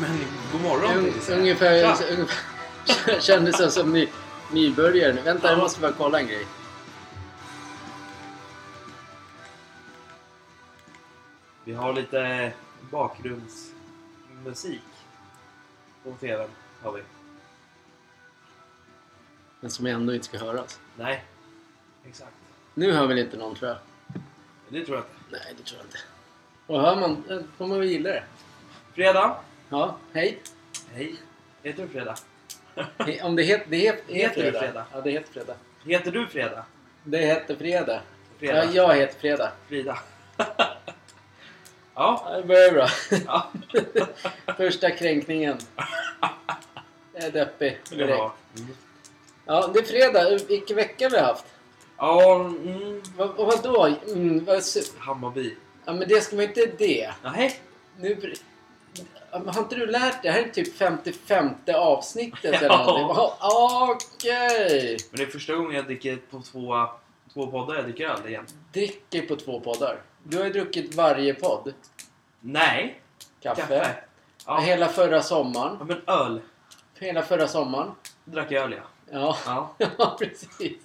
Men god morgon Un, jag ungefär, Tja. ungefär kändes det som ny, nybörjare. Vänta, jag Ja. måste bara kolla en grej. Vi har lite bakgrundsmusik på tvn. Har vi. Men som ändå inte ska höras. Nej. Exakt. Nu hör väl inte någon tror jag. Det tror jag inte. Nej, det tror jag inte. Och hör man, då får man väl gilla det. Fredag. Ja, hej. Hej. Heter du Fredag? He- Om det, het, det het, Heter det fredag? Ja, det heter fredag. Heter du Fredag? Det heter fredag. Fredag. Ja, jag heter fredag. Frida. ja. Ja, det börjar bra. ja. Första kränkningen. Jag är deppig direkt. Mm. Ja, det är fredag. Vilken vecka vi har haft. Ja, mm. Vad, vad vadå? Mm, vad, Hammarby. ja, men det ska man inte det. Nej. Nu, Ja, har inte du lärt dig? Det här är typ 55 avsnittet eller Ja. någonting. Jaha, Okej! Men det är första gången jag dricker på två, två poddar jag dricker öl igen. Dricker på två poddar. Du har ju druckit varje podd. Nej. Kaffe. Ja. Hela förra sommaren. ja, men öl. Hela förra sommaren. Drack jag öl ja. Ja, Ja. precis.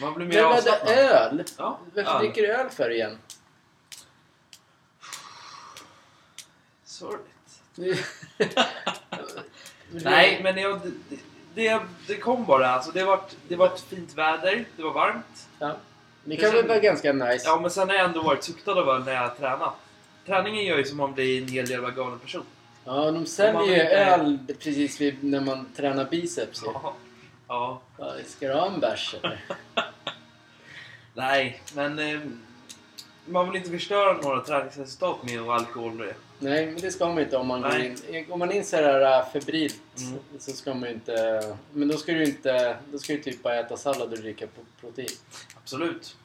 Man blir mer avslappnad. öl? Ja, Varför öl. dricker du öl för igen? Sorgligt. Nej, men jag, det, det, det kom bara. Alltså, det, var, det var ett fint väder. Det var varmt. Ja. Det kan väl vara ganska nice. Ja, men sen har jag ändå varit suktad av öl när jag har tränat. Träningen gör ju som man blir en hel jävla galen person. Ja, de säljer ju öl precis vid, när man tränar biceps. Ja. ja. Ja, Ska du ha en bärs eller? Nej, men eh, man vill inte förstöra några träningsresultat med att ha alkohol. Nej, men det ska man inte om man går in. Går man in så här äh, febrilt Mm. så ska man ju inte... Men då ska du inte... Då ska du typ bara äta sallad och dricka pro- protein. Absolut.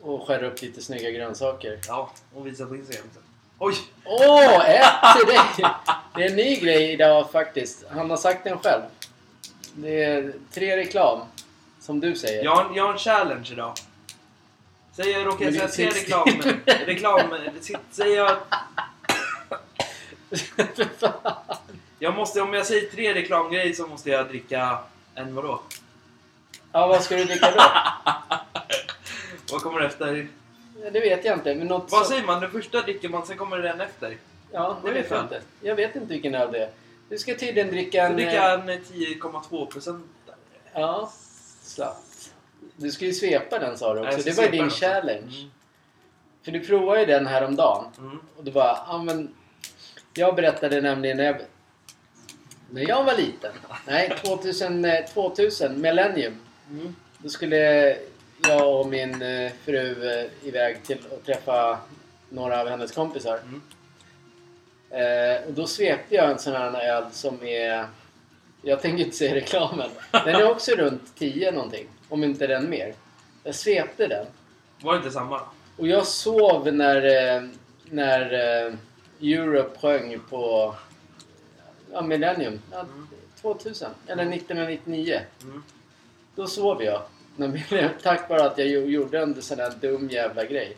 Och skära upp lite snygga grönsaker. Ja, och visa på Instagram sen. Oj! Åh, ett till dig! Det är en ny grej idag faktiskt. Han har sagt den själv. Det är tre reklam. Som du säger. Jag har, jag har en challenge idag. Säger jag råkar säga tre reklam... reklam säger jag... Jag måste, om jag säger tre reklamgrejer så måste jag dricka en vadå? ja, vad ska du dricka då? Vad kommer efter? Det vet jag inte. Men något Vad så- säger man? Den första dricker man, sen kommer den efter. Ja, det vet jag inte. Jag vet inte vilken öl det är. Du ska tydligen dricka en... dricker eh, jag en 10,2 procent. Ja, slatt. Du ska ju svepa den sa du också. Det var ju din också. challenge. Mm. För du provade ju den här om dagen Mm. Och du bara, ja men... Jag berättade nämligen när jag, när jag var liten. Nej, 2000, eh, 2000 millennium. Mm. Då skulle jag och min eh, fru eh, iväg till att träffa några av hennes kompisar. Mm. Eh, och då svepte jag en sån här öl som är... Jag tänker inte säga reklamen. Den är också runt 10 någonting. Om inte den mer. Jag svepte den. Var det inte samma? Och jag sov när, eh, när eh, Europe sjöng på ja, Millennium. Ja, 2000. Eller 1999. Mm. Då sov jag. Tack vare att jag gjo- gjorde en sån här dum jävla grej.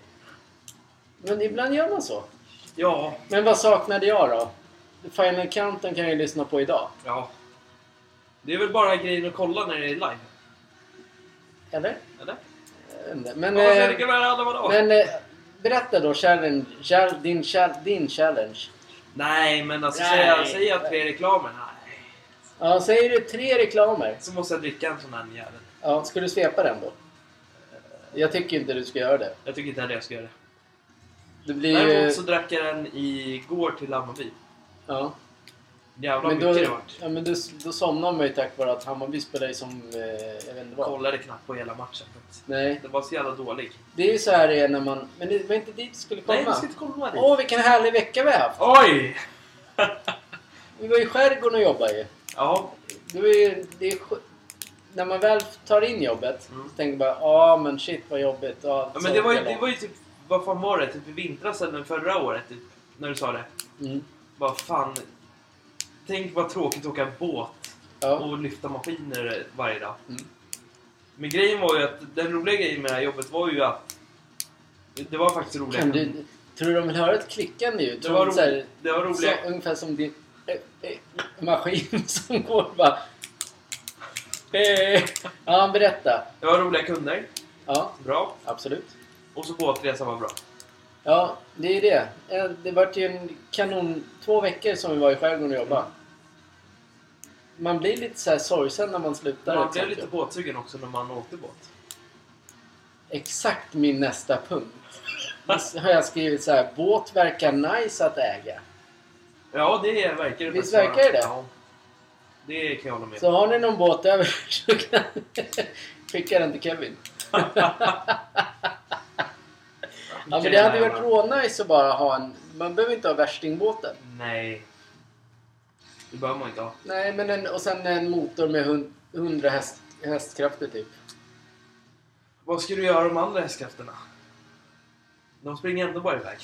Men ibland gör man så. Ja. Men vad saknade jag då? Final Countdown kan jag ju lyssna på idag. Ja. Det är väl bara grejen att kolla när det är live? Eller? Eller? Men, Men, eh, vadå? men eh, berätta då challenge, chall, din, din challenge. Nej, men alltså säger säger jag tre reklamer? Nej. Ja, säger du tre reklamer? Så måste jag dricka en sån här jävel. Ja, ska du svepa den då? Jag tycker inte du ska göra det. Jag tycker inte heller jag ska göra det. Det blir ju... Däremot så drack jag den igår till Hammarby. Ja. Jävlar Men mycket då, det vart. ja, men då, då somnar man ju tack vare att Hammarby spelar ju som... Eh, jag vet inte vad. Kollade knappt på hela matchen. Nej. Den var så jävla dålig. Det är ju så här det är när man... Men det var inte dit du skulle komma. Nej, vi ska inte komma dit. Åh, vilken härlig vecka vi har haft! Oj! Vi var i skärgården och jobbade ju. Ja, Det var ju det är, när man väl tar in jobbet Mm. så tänker man bara ja men shit vad jobbigt. Ja, ja men det var, ju, det var ju typ... Vad fan var det? Typ i vintras eller förra året? Typ, när du sa det. Mm. Vad fan... Tänk vad tråkigt att åka båt Ja. och lyfta maskiner varje dag. Mm. Men grejen var ju att den roliga grejen med det här jobbet var ju att det var faktiskt roliga Kan du, Tror du de vill höra ett klickande ljud? Det var, så här- roligt. det var roliga... Så, ungefär som din eh, eh, maskin som går bara... Eh. Ja, berätta. Det var roliga kunder. Ja, Bra. absolut. Och så båtresan var bra. Ja, det är det. Det vart ju en kanon... Två veckor som vi var i skärgården och jobbade. Man blir lite så här sorgsen när man slutar Man blev lite båtsugen också när man åkte båt. Exakt min nästa punkt. Då har jag skrivit så här. Båt verkar nice att äga. Ja, det är- verkar det Visst verkar det? Ja. Det kan jag hålla med Så har ni någon båt över så kan skicka den till Kevin. Ja men det hade varit rånice att bara ha en... Man behöver inte ha värstingbåten. Nej. Det behöver man inte ha. Nej men en, och sen en motor med hund- 100 häst, hästkrafter typ. Vad ska du göra de andra hästkrafterna? De springer ändå bara iväg.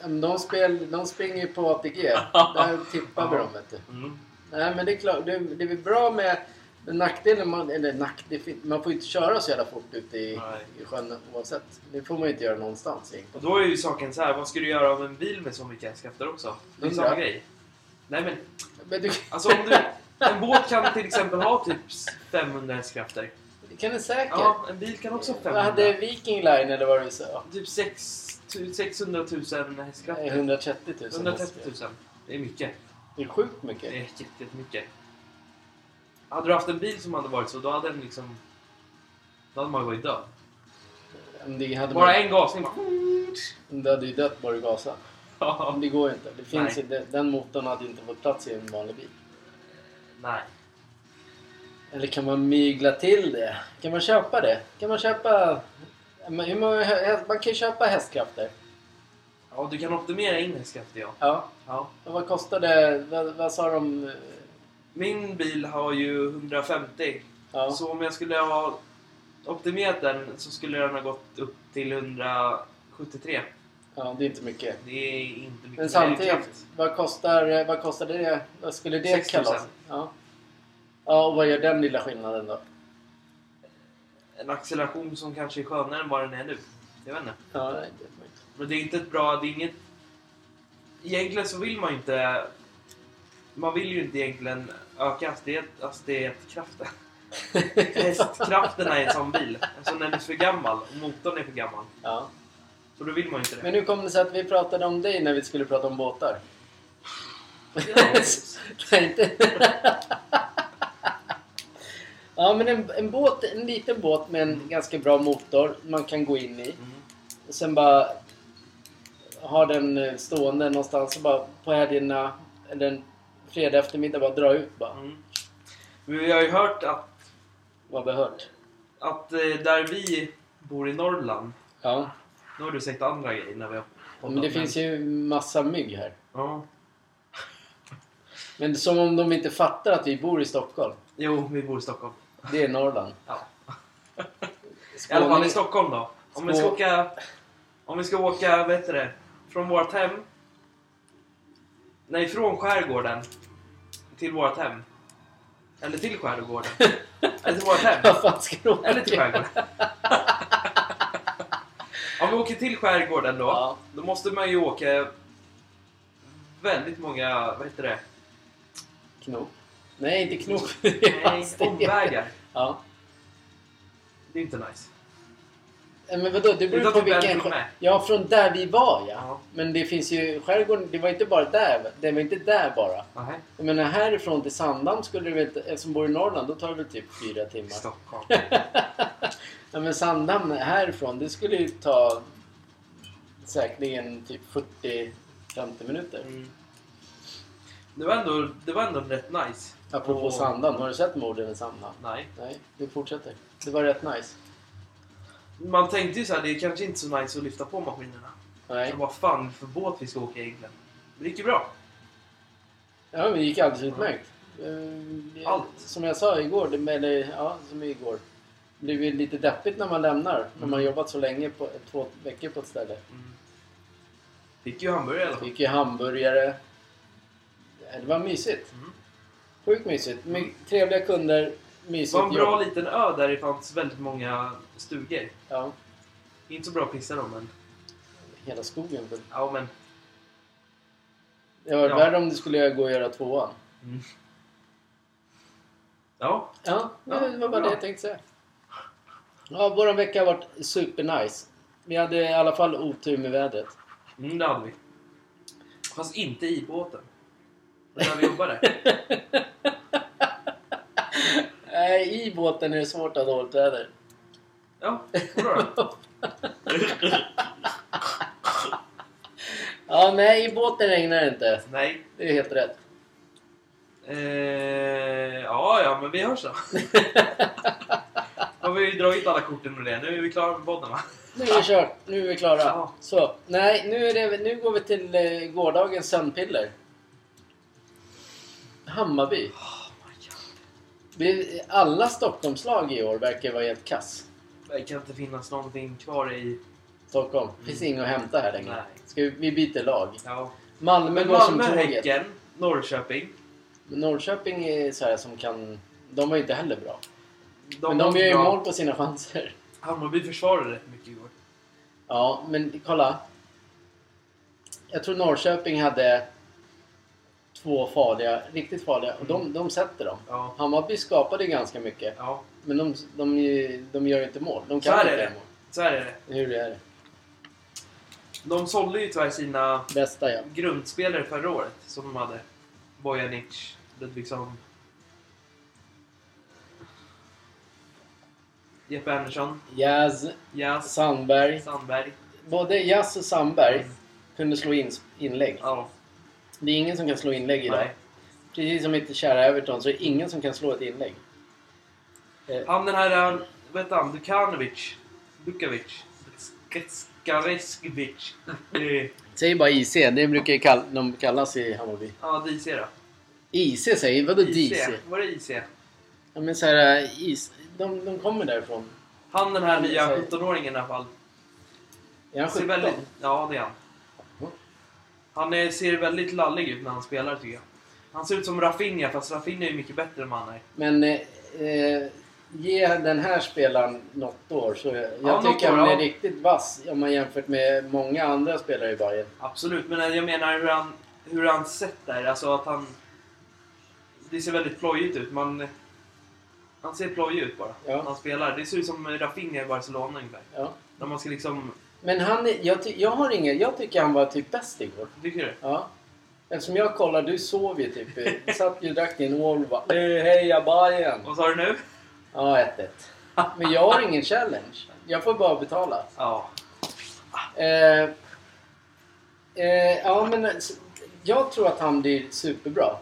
Ja, men De, spel, de springer ju på ATG. Där tippar vi dem vet du. Mm. Nej men det är klart. Det, det är bra med nackdelen. Man, eller nack, det, fin- man får ju inte köra så jävla fort ute i, Nej. i sjön oavsett. Det får man ju inte göra någonstans Och egentligen. då är ju saken så här, vad ska du göra av en bil med så mycket hästkrafter också? Det är Hundra. samma grej. Nej men, Men du, alltså om du... En båt kan till exempel ha typ 500 hästkrafter. det kan du säkert. Ja, en bil kan också ha Vad 500. hade Viking Line eller vad du sa? Typ 6, 600 000 Nej, hästkrafter. 130 000 130 000. Det är mycket. Det är sjukt Det mycket. är jätte- jättemycket. Hade du haft en bil som hade varit så, då hade den liksom... Då hade man ju varit död. Det Bara man, en gasning bara... det hade ju dött bara du gasade. Ja. Men det går ju inte. Det finns Nej. ju, den- motorn hade inte fått plats i en vanlig bil. Nej. Eller kan man mygla till det? Kan man köpa det? Kan man köpa... Hur många, man kan ju köpa hästkrafter. Ja, du kan optimera in hästkrafter ja. Ja. ja. Och vad kostar det? Vad, vad sa de? Min bil har ju 150. Ja. Så om jag skulle ha optimerat den så skulle den ha gått upp till 173. Ja, det är inte mycket. Det är inte mycket Men samtidigt, vad kostar, vad kostar det? Vad skulle det 6 000. kallas? Ja. ja, och vad gör den lilla skillnaden då? En acceleration som kanske är skönare än vad den är nu. Jag vet inte. Ja, nej, det vet man inte. Men det är inte ett bra... Det är inget... Egentligen så vill man inte... Man vill ju inte egentligen öka hastighet, hastighetkraften. Hästkrafterna i en sån bil. Alltså när den är för gammal och motorn är för gammal. Ja. Så då vill man inte det. Men hur kom det sig att vi pratade om dig när vi skulle prata om båtar? Nej, inte... ja, men en, en båt, en liten båt med en ganska bra motor man kan gå in i. Mm. Och sen bara ha den eh, stående någonstans och bara på helgerna eller en fredag eftermiddag bara dra ut bara. Mm. Men vi har ju hört att, Vad vi har hört. att eh, där vi bor i Norrland, Ja, nu har du sett andra grejer när vi har men det finns ju massa mygg här. Ja. Men som om de inte fattar att vi bor i Stockholm. Jo, vi bor i Stockholm. Det är Norrland. Ja. I alla fall i Stockholm då. Om vi ska åka... Om vi ska åka, vad heter det? Från vårt hem. Nej, från skärgården. Till vårt hem. Eller till skärgården. Eller till vårt hem. Vad fan ska du åka Eller till skärgården. Om vi åker till skärgården då. Ja. Då måste man ju åka väldigt många, vad heter det? Knop. Nej, inte knop. Nej, omvägar. Ja. Det är inte nice. Eh, Men vadå, det beror på typ en vilken... Ja, från där vi var ja. Ja. Men det finns ju... Skärgården, det var inte bara där. Det var inte där bara. Nej. Jag menar härifrån till Sandhamn skulle väl inte... Eftersom bor i Norrland, då tar det väl typ fyra timmar. Stockholm. Ja men Sandhamn härifrån, det skulle ju ta säkerligen typ 40-50 minuter. Mm. Det, var ändå, det var ändå rätt nice. Apropå Och- Sandhamn, har du sett morden i Sandhamn? Nej. Nej, det fortsätter. Det var rätt nice. Man tänkte ju så här, det är kanske inte så nice att lyfta på maskinerna. Nej. Vad fan för båt vi ska åka egentligen. Men det gick ju bra. Ja, men det gick alldeles utmärkt. Eh, Allt. Som jag sa igår, eller ja, som igår. Det blir ju lite deppigt när man lämnar. När man Mm. jobbat så länge, på, två veckor på ett ställe. Mm. Fick ju hamburgare i alla fall. Fick ju hamburgare. Det var mysigt. Mm. Sjukt mysigt. My, trevliga kunder, Det mysigt var en bra jobb. liten ö där det fanns väldigt många stugor. Ja. Inte så bra att pissa då men... hela skogen full. Ja, men... Det var Ja. värre om du skulle gå och göra tvåan. Mm. Ja. Ja, Ja, det var bara bra. det jag tänkte säga. Ja, vår vecka har varit supernice. Vi hade i alla fall otur med vädret. Mm, det hade vi. Fast inte i båten. När vi jobbade. Nej, i båten är det svårt att ha dåligt väder. Ja, vadå då? Ja, nej, i båten regnar det inte. Nej. Det är helt rätt. Eh, ja, ja, men vi hörs då. Har vi dragit alla korten med det. Nu är vi klara med podden va? Nu är vi kört. Nu är vi klara. Ja. Så, nej, nu, är det, nu går vi till eh, gårdagens sömnpiller. Hammarby. Vi, alla Stockholmslag i år verkar vara helt kass. Det kan inte finnas någonting kvar i... Stockholm. finns inget att hämta här längre. Nej. Ska vi, vi byter lag. Ja. Malmö Men går som Malmö, tåget. Häcken, Norrköping. Norrköping är så här som kan... De var ju inte heller bra. De men de gör ju bra. mål på sina chanser. Hammarby försvarade rätt mycket igår. Ja, men kolla. Jag tror Norrköping hade två farliga, riktigt farliga. Och de, de sätter dem. Ja. Hammarby skapade ganska mycket. Ja, Men de, de, de gör ju inte mål. De Så kan är inte det. göra mål. så är det. Hur är det? De sålde ju tyvärr sina Bästa ja. grundspelare förra året som de hade. Bojanic, Ludvigsson. Jeppe Andersson, Jazz, Jas, Sandberg. Sandberg. Både Jazz och Sandberg kunde slå in, inlägg. Ja, Det är ingen som kan slå inlägg idag. nej. Precis som inte kära Everton så är det ingen som kan slå ett inlägg. Eh, Han den här, äh, vad heter han? Dukanovic? Dukovic? Skareskovic? Eh, Säg bara IC, det brukar ju kall, de kallas i Hammarby. Ja, DC då. IC säger vadå DC? Var det IC? Ja men såhär, is, de, de kommer därifrån. Han den här nya Så- 17-åringen i alla fall. Är han Ser 17? väldigt, ja, det är han. Ja. Han är, ser väldigt lallig ut när han spelar tycker jag. Han ser ut som Rafinha, fast Rafinha är ju mycket bättre än vad han är. Men eh, ge den här spelaren något år så jag, något tycker år, han är ja. riktigt vass om man jämfört med många andra spelare i Bayern. Absolut, men jag menar hur han, hur han sett där. Alltså att han... Det ser väldigt plojigt ut. Man, han ser plojig ut bara. Ja. Han spelar. Det ser ut som Rafinha i Barcelona ungefär. Ja. När man ska liksom... Men han, är- jag, jag har ingen, jag tycker han var typ bäst igår. Tycker du? Ja. Eftersom jag kollar, du sov ju typ. Satt ju och drack din ål och bara "Eh, Heja Bayern! Vad sa du nu? Ja, 1-1. Men jag har ingen challenge. Jag får bara betala. Ja. Eh, eh, ja, men jag tror att han blir superbra.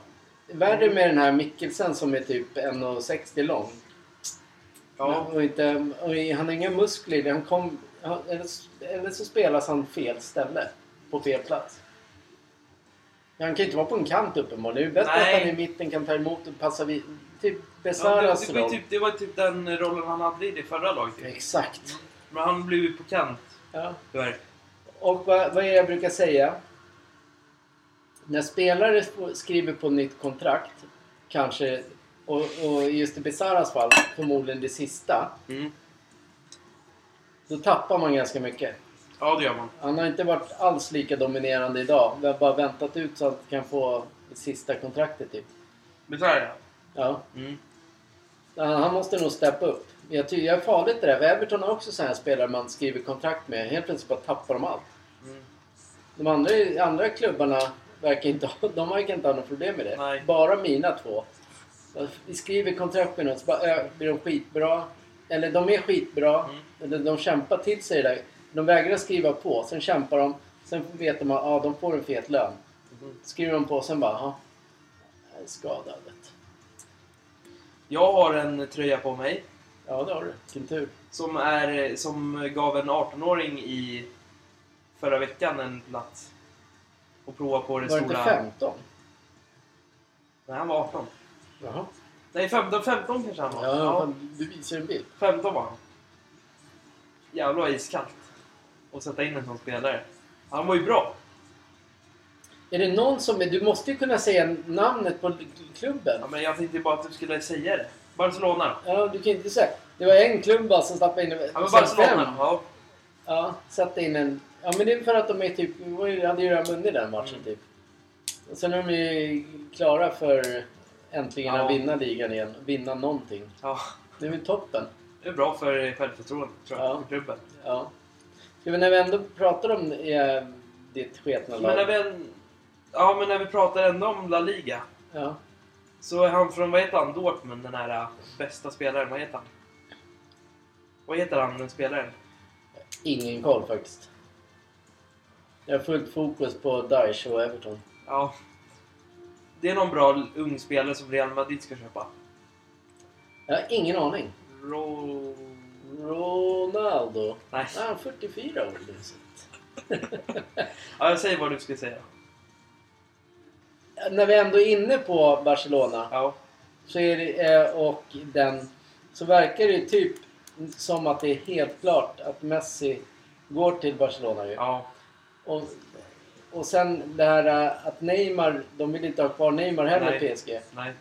Värre med den här Mikkelsen som är typ 1,60 lång. Ja. Och inte, och han har inga muskler. Han kom, han, eller, eller så spelas han fel ställe. På fel plats. Han kan ju inte vara på en kant uppenbarligen. Det är ju bättre Nej. att han i mitten kan ta emot och passa vid. Typ ja det, Besaras det, var typ, det var typ den rollen han hade i det förra laget. Exakt. Men han blev ju på kant, Ja. tyvärr. Och vad, vad är det jag brukar säga? När spelare skriver på nytt kontrakt, kanske, och, och just i Besaras fall förmodligen det sista, Mm. då tappar man ganska mycket. Ja, det gör man. Han har inte varit alls lika dominerande idag. Vi har bara väntat ut så att han kan få det sista kontraktet typ. Det. Ja. Mm. Han måste nog steppa upp. Jag tycker jag är farligt det där. För Everton har också sådana spelare man skriver kontrakt med. Helt plötsligt bara tappar de allt. Mm. De andra, andra klubbarna verkar inte ha, de verkar inte ha något problem med det. Nej. Bara mina två. Vi skriver kontrakt med något så bara, ö, blir de skitbra. Eller de är skitbra. Mm. Eller de kämpar till sig det där. De vägrar skriva på. Sen kämpar de. Sen vet de att ja, de får en fet lön. Mm. Skriver de på. Sen bara, ja. Jag är skadad. Jag har en tröja på mig Ja, det har du. Vilken tur. som, är, som gav en 18-åring i förra veckan en plats. Och prova på det Var det stora... inte 15? Nej, han var 18. Jaha. Nej, 15, 15 kanske han var. Ja, Ja, du visar en bild. 15 var han. Jävlar vad iskallt. Att sätta in en sån spelare. Han var ju bra. Är det någon som... Du måste ju kunna säga namnet på klubben. Ja, men jag tänkte bara att du skulle säga det. Barcelona. Ja, du kan inte säga... Det var en klubb bara som stappade in... Ja, men Barcelona fem. Ja. Ja, satte in en... Ja men det är för att de är typ... ju- hade ju redan vunnit den matchen Mm. typ. Och sen är de ju klara för äntligen Ja. att vinna ligan igen. Vinna någonting. Ja, Det är väl toppen. det är bra för självförtroendet tror jag, Ja. för klubben. Ja. Ska vi när vi ändå pratar om eh, ditt sketna Men när lag. vi, ja, men när vi pratar ändå om La Liga. Ja. Så är han från, vad heter han, Dortmund, den här äh, bästa spelaren. Vad heter han? Vad heter han, den spelaren? Ingen koll faktiskt. Jag har fullt fokus på Daesh och Everton. Ja. Det är någon bra ung spelare som Real Madrid ska köpa. Jag har ingen aning. Ro... Ronaldo. Nej. Ah, han är 44 år. Ja, jag säger vad du ska säga. När vi ändå är inne på Barcelona. Ja. Så är det, eh, och den, så verkar det typ som att det är helt klart att Messi går till Barcelona ju. Ja. Och, och sen det här eh, att Neymar, de vill inte ha kvar Neymar heller i. PSG. Nej.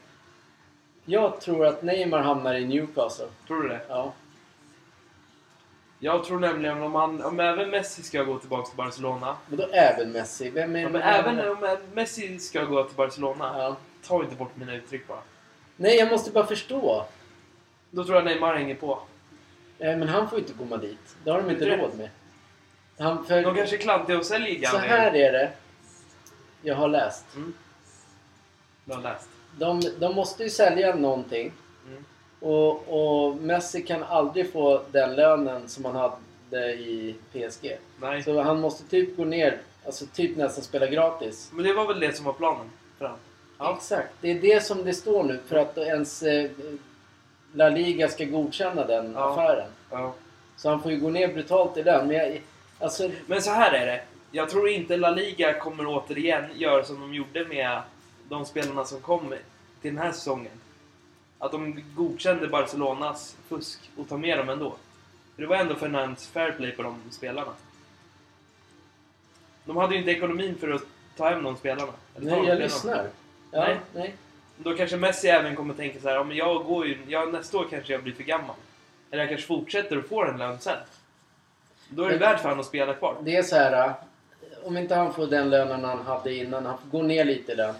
Jag tror att Neymar hamnar i Newcastle. Tror du det? Ja. Jag tror nämligen om, han, om även Messi ska gå tillbaka till Barcelona. Men då även Messi. Vem är Ja, men även om Messi ska gå till Barcelona. Ja. Ta inte bort mina uttryck bara. Nej, jag måste bara förstå. Då tror jag Neymar hänger på. Eh, Men han får ju inte komma dit. Det har de inte råd med. Han, för, De kanske är klantiga och säljer så Gavi. här är det. Jag har läst. Mm. Du har läst. De, de måste ju sälja någonting. Mm. Och, och Messi kan aldrig få den lönen som han hade i PSG. Nej. Så han måste typ gå ner, alltså typ nästan spela gratis. Men det var väl det som var planen för han. Ja. Exakt. Det är det som det står nu för att ens eh, La Liga ska godkänna den Ja. affären. Ja. Så han får ju gå ner brutalt i lön. Men jag, alltså, Men så här är det. Jag tror inte La Liga kommer återigen göra som de gjorde med de spelarna som kom till den här säsongen. Att de godkände Barcelonas fusk och tar med dem ändå. För det var ändå Fernandes fair play på de spelarna. De hade ju inte ekonomin för att ta hem de spelarna. Nej, jag lyssnar. Ja, Nej. nej. Då kanske Messi även kommer tänka så här, ja, men jag går ju, ja, nästa år kanske jag blir för gammal. Eller jag kanske fortsätter och får en lön sen. Då är det Men- värt för honom att spela kvar. Det är så här. äh, Om inte han får den lönen han hade innan, han får gå ner lite i lön.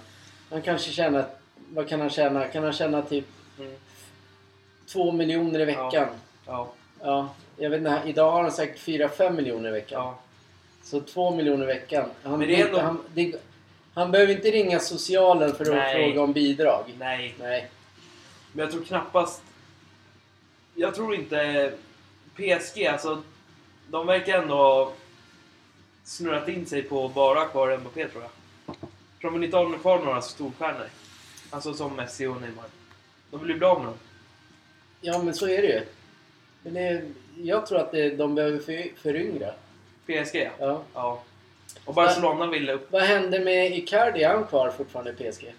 Han kanske tjänar, vad kan han tjäna? Kan han tjäna typ Mm. två miljoner i veckan? Ja, Ja. jag vet inte, idag har han säkert 4-5 miljoner i veckan. ja. Så två miljoner i veckan. Han, Men det är ändå- han, det, han behöver inte ringa socialen för att Nej. fråga om bidrag. Nej, Nej. men jag tror knappast... Jag tror inte... PSG, alltså... De verkar ändå ha snurrat in sig på att bara ha kvar Mbappé, tror jag. För de vill inte ha kvar några storstjärnor. Alltså som Messi och Neymar. De vill ju bli av med dem. Ja, men så är det ju. Men det, jag tror att det, de behöver för, föryngra. PSG, ja. Ja. Ja. Och Barcelona vill upp. Vad hände med Icardi? Är han kvar fortfarande i PSG?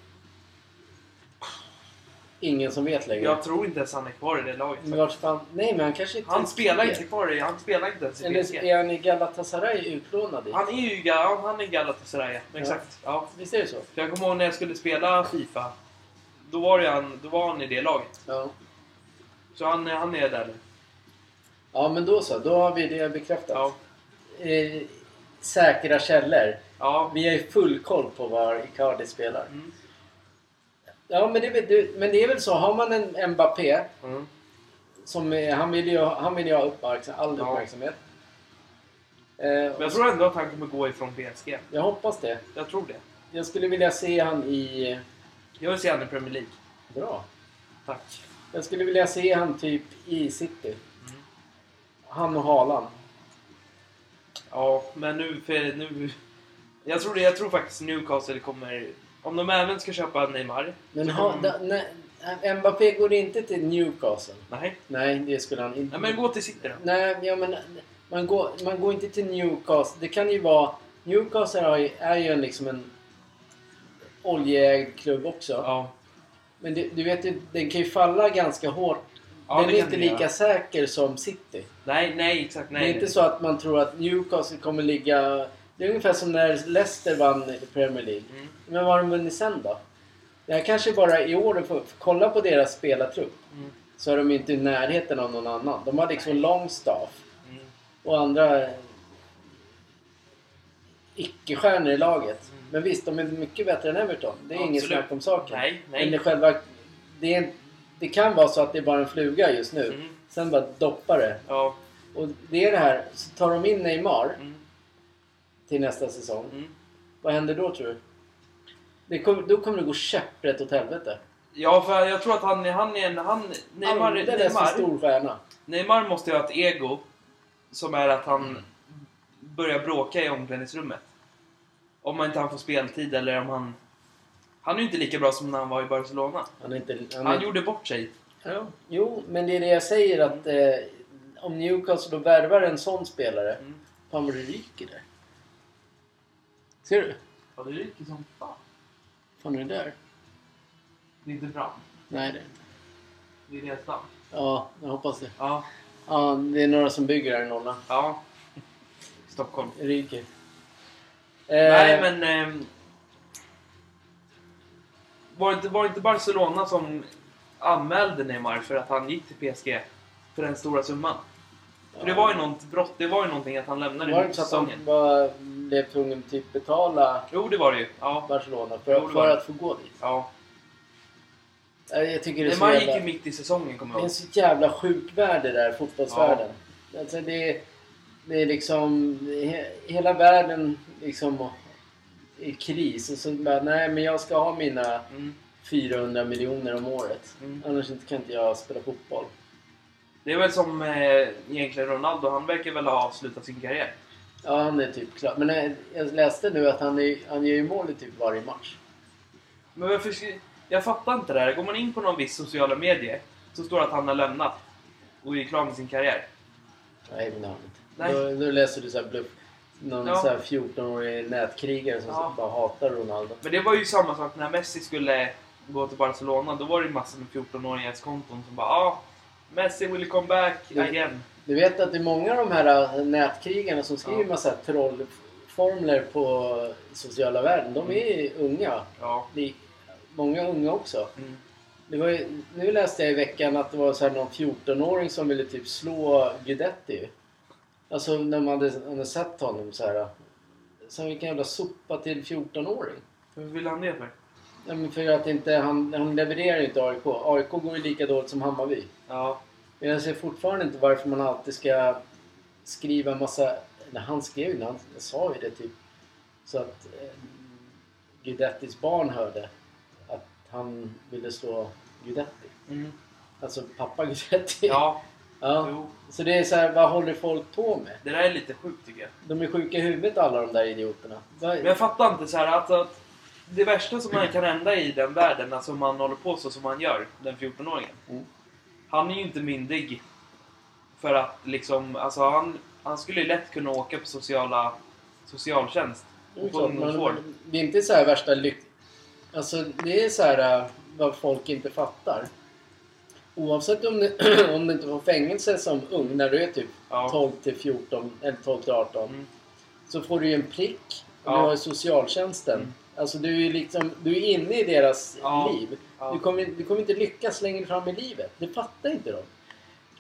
Ingen som vet längre. Jag tror inte ens han är kvar i det laget. Men vart fan... Nej, men han kanske är Han spelar inte kvar i... Han spelar inte ens i Eller PSG. är han i Galatasaray utlånad dit? Han är ju Ga- han är i Galatasaray, ja. exakt. Ja. Visst är det så? Jag kommer ihåg när jag skulle spela Fifa. Då var, det han, då var han i det laget. Ja. Så han, han är där nu. Ja, men då så. Då har vi det bekräftat. Ja. Eh, säkra källor. Ja. Vi har ju full koll på var Icardi spelar. Mm. Ja, men det, är väl- det, men det är väl så. Har man en Mbappé Mm. som är, han vill ju, han vill ju ha uppmärksam, all Ja. uppmärksamhet. Eh, Men jag tror ändå att han kommer gå ifrån PSG. jag hoppas det. Jag tror det. Jag skulle vilja se han i... Jag vill se han i Premier League. Bra. Tack. Jag skulle vilja se han typ i City. Mm. Han och Haaland. Ja, men nu... För nu jag, tror det, jag tror faktiskt Newcastle kommer... Om de även ska köpa Neymar. Men ha, de- nej, Mbappé går inte till Newcastle. Nej. Nej, det skulle han inte. Nej, men gå till City då. Nej, ja, men man går, man går inte till Newcastle. Det kan ju vara... Newcastle har ju- är ju en, liksom en oljeägd klubb också. Ja. Men du, du vet ju, den kan ju falla ganska hårt. Ja, den är inte lika göra. säker som City. Nej, nej, exakt. Nej, det är nej. inte så att man tror att Newcastle kommer ligga... Det är ungefär som när Leicester vann Premier League. Mm. Men vad har de vunnit sen då? Det här kanske bara i år, för, för kolla på deras spelartrupp. Mm. Så är de inte i närheten av någon annan. De har liksom Longstaff. Mm. och andra icke-stjärnor i laget. Mm. Men visst, de är mycket bättre än Everton. Det är Ja, inget snack om saken. Nej, Men det, nej. själva, det, är, det kan vara så att det är bara en fluga just nu. Mm. Sen bara doppar det. Ja. Och det är det här, så tar de in Neymar Mm. till nästa säsong. Mm. Vad händer då tror du? Det kom, då kommer det gå käpprätt åt helvete. Ja, för jag tror att han, han är en... Han, Neymar, för Neymar, stor stjärna. Neymar måste ju ha ett ego som är att han börjar bråka i omklädningsrummet. Om han inte han får speltid eller om han... Han är ju inte lika bra som när han var i Barcelona. Han är inte... Han Han är, gjorde bort sig. ja, jo, men det är det jag säger att eh, om Newcastle då värvar en sån spelare. Mm. Fan vad det ryker där. Ser du? Ja, det ryker som fan. Fan är det där? Det är inte bra. Nej det Det är resan. Ja, jag hoppas det. Ja. Ja, det är några som bygger här i Nolla. Ja. Stockholm. Det ryker. Eh, Nej, men... ehm, var, det inte, var det inte Barcelona som anmälde Neymar för att han gick till PSG? För den stora summan? För det var ju något brott. Det var ju någonting att han lämnade Var det inte så att de var, blev tvungna att typ betala Jo, det var det ju. Ja. Barcelona Jo, för, det var för det. att få gå dit? ja. Jag tycker det är så Neymar gick jävla... ju mitt i säsongen, kommer Det är jag en ihåg. så jävla sjuk värld det där, fotbollsvärlden. Alltså det, är- det är liksom... He, hela världen liksom i kris. Och så bara, nej men jag ska ha mina Mm. 400 miljoner om året. Mm. Annars kan inte jag spela fotboll. Det är väl som eh, egentligen Ronaldo. Han verkar väl ha avslutat sin karriär. Ja, han är typ klar. Men eh, jag läste nu att han, är, han gör ju mål i typ varje match. Men varför... Jag fattar inte det här. Går man in på någon viss sociala medier så står det att han har lämnat och är klar med sin karriär. Nej, men det har han inte. Nej. Då, då läser du så här bluff. Någon Ja. så här 14-årig nätkrigare som Ja. bara hatar Ronaldo. Men det var ju samma sak när Messi skulle gå till Barcelona. Då var det ju massor med 14-åringars konton som bara ah, Messi will come back Det- again. Du vet att det är många av de här äh, nätkrigarna som skriver Ja. massa trollformler på sociala världen. De är unga. Ja. Många unga också. Mm. Ju, nu läste jag i veckan att det var så någon 14-åring som ville typ slå Guidetti. Alltså när man hade, hade sett honom så här. Så vilken jävla sopa till 14-åring. Hur vill han det för? Ja, men för att inte, han, han levererar inte AIK. AIK går ju lika dåligt som Hammarby. Ja. Men jag ser fortfarande inte varför man alltid ska skriva en massa... Nej, han skrev ju, han sa ju det typ. Så att eh, Guidettis barn hörde att han ville slå Guidetti. Mm. Alltså pappa Guidetti. Ja. Ja. Jo. Så det är så här, vad håller folk på med? Det där är lite sjukt tycker jag. De är sjuka i huvudet alla de där idioterna. Vad- Men jag fattar inte så här att, att det värsta som man kan hända i den världen, alltså om man håller på så som man gör, den 14-åringen. Mm. Han är ju inte myndig. För att liksom, alltså han, han skulle ju lätt kunna åka på sociala, socialtjänst. Det är Och få klart, ungdomsvård. det är inte så här värsta lyck... Alltså det är så här äh, vad folk inte fattar. Oavsett om du, om du inte får fängelse som ung när du är typ Ja. 12 till 14 eller 12 till 18. Mm. Så får du ju en prick. Och Ja. Du har socialtjänsten. Mm. Alltså du är liksom, du är inne i deras Ja. liv. Ja. Du, kommer, du kommer inte lyckas längre fram i livet. Det fattar inte de.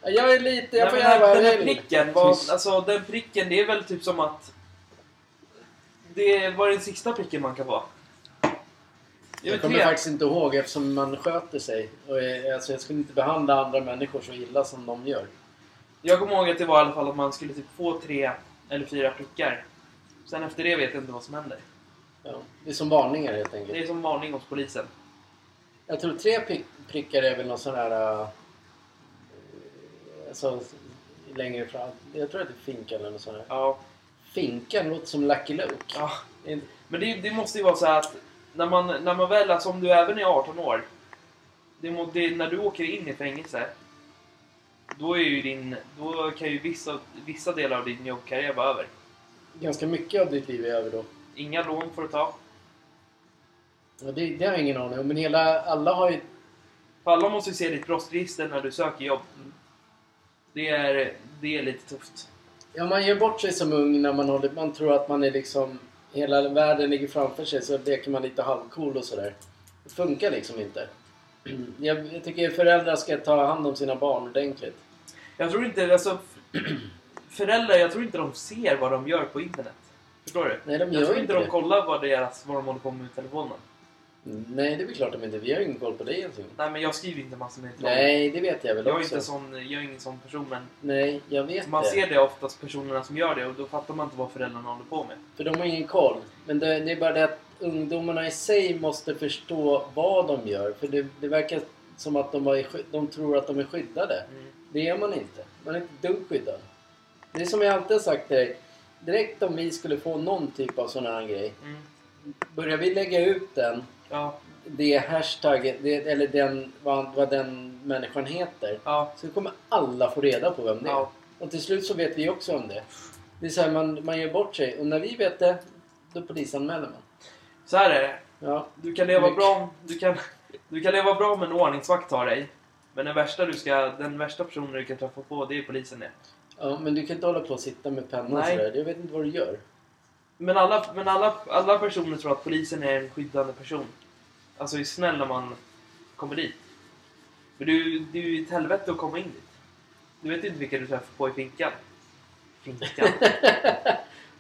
Ja, Jag är lite, jag Nej, får men den, gärna den här vara pricken, var, alltså den pricken, det är väl typ som att... Det var den sista pricken man kan vara. Jag kommer tre. faktiskt inte ihåg eftersom man sköter sig. Och jag, alltså jag skulle inte behandla andra människor så illa som de gör. Jag kommer ihåg att det var i alla fall att man skulle typ få tre eller fyra prickar. Sen efter det vet jag inte vad som händer. Ja, det är som varningar helt enkelt. Det är som varning hos polisen. Jag tror tre prick, prickar är väl någon sån här... Uh, alltså, längre fram. Jag tror att det är finkan eller något sånt här. Ja. Finkan låter som Lucky Luke. ja. Men det, det måste ju vara så att när man, när man väl, alltså om du även är 18 år. Det, må, det, när du åker in i fängelse. Då är ju din, då kan ju vissa, vissa delar av din jobbkarriär vara över. Ganska mycket av ditt liv är över då. Inga lån får du ta. Ja, det, det har jag ingen aning om. Men hela, alla har ju... För alla måste ju se ditt brottsregister när du söker jobb. Det är, det är lite tufft. Ja, man gör bort sig som ung när man, håller, man tror att man är liksom... Hela världen ligger framför sig så leker man lite halvcool och sådär. Det funkar liksom inte. Jag, jag tycker föräldrar ska ta hand om sina barn ordentligt. Jag tror inte, alltså... föräldrar, jag tror inte de ser vad de gör på internet. Förstår du? Nej, de Jag gör tror ju inte inte de kollar vad, deras, vad de håller på med med telefonen. Nej, det är väl klart de inte. Vi har ju ingen koll på dig ens. Nej, men jag skriver inte massor med troll. Nej, det vet jag väl Jag är, också. inte sån, jag är ingen sån person, men Nej, jag vet man det. ser det oftast personerna som gör det och då fattar man inte vad föräldrarna håller på med. För de har ingen koll. Men det, det är bara det att ungdomarna i sig måste förstå vad de gör. För det, det verkar som att de, var de tror att de är skyddade. Mm. Det är man inte. Man är inte dugg skyddad. Det är som jag alltid har sagt till dig. Direkt om vi skulle få någon typ av sån här grej. Mm. Börjar vi lägga ut den, Ja, det hashtagget, det, eller den, vad, vad den människan heter. ja, Så kommer alla få reda på vem det är. ja. Och till slut så vet vi också om det. Det är så här, man, man gör bort sig. Och när vi vet det, då polisanmäler man. Så här är det. Ja, Du kan leva Mycket. bra, du kan, du kan leva bra med en ordningsvakt har dig. Men den värsta, du ska, den värsta personen du kan träffa på, det är polisen det. ja, men du kan inte hålla på och sitta med pennan Nej. sådär. Jag vet inte vad du gör. Men alla, men alla, alla personer tror att polisen är en skyddande person. Alltså är snäll när man kommer dit. För du, det är ju ett helvete att komma in dit. Du vet inte vilka du träffar på i finkan. Finkan.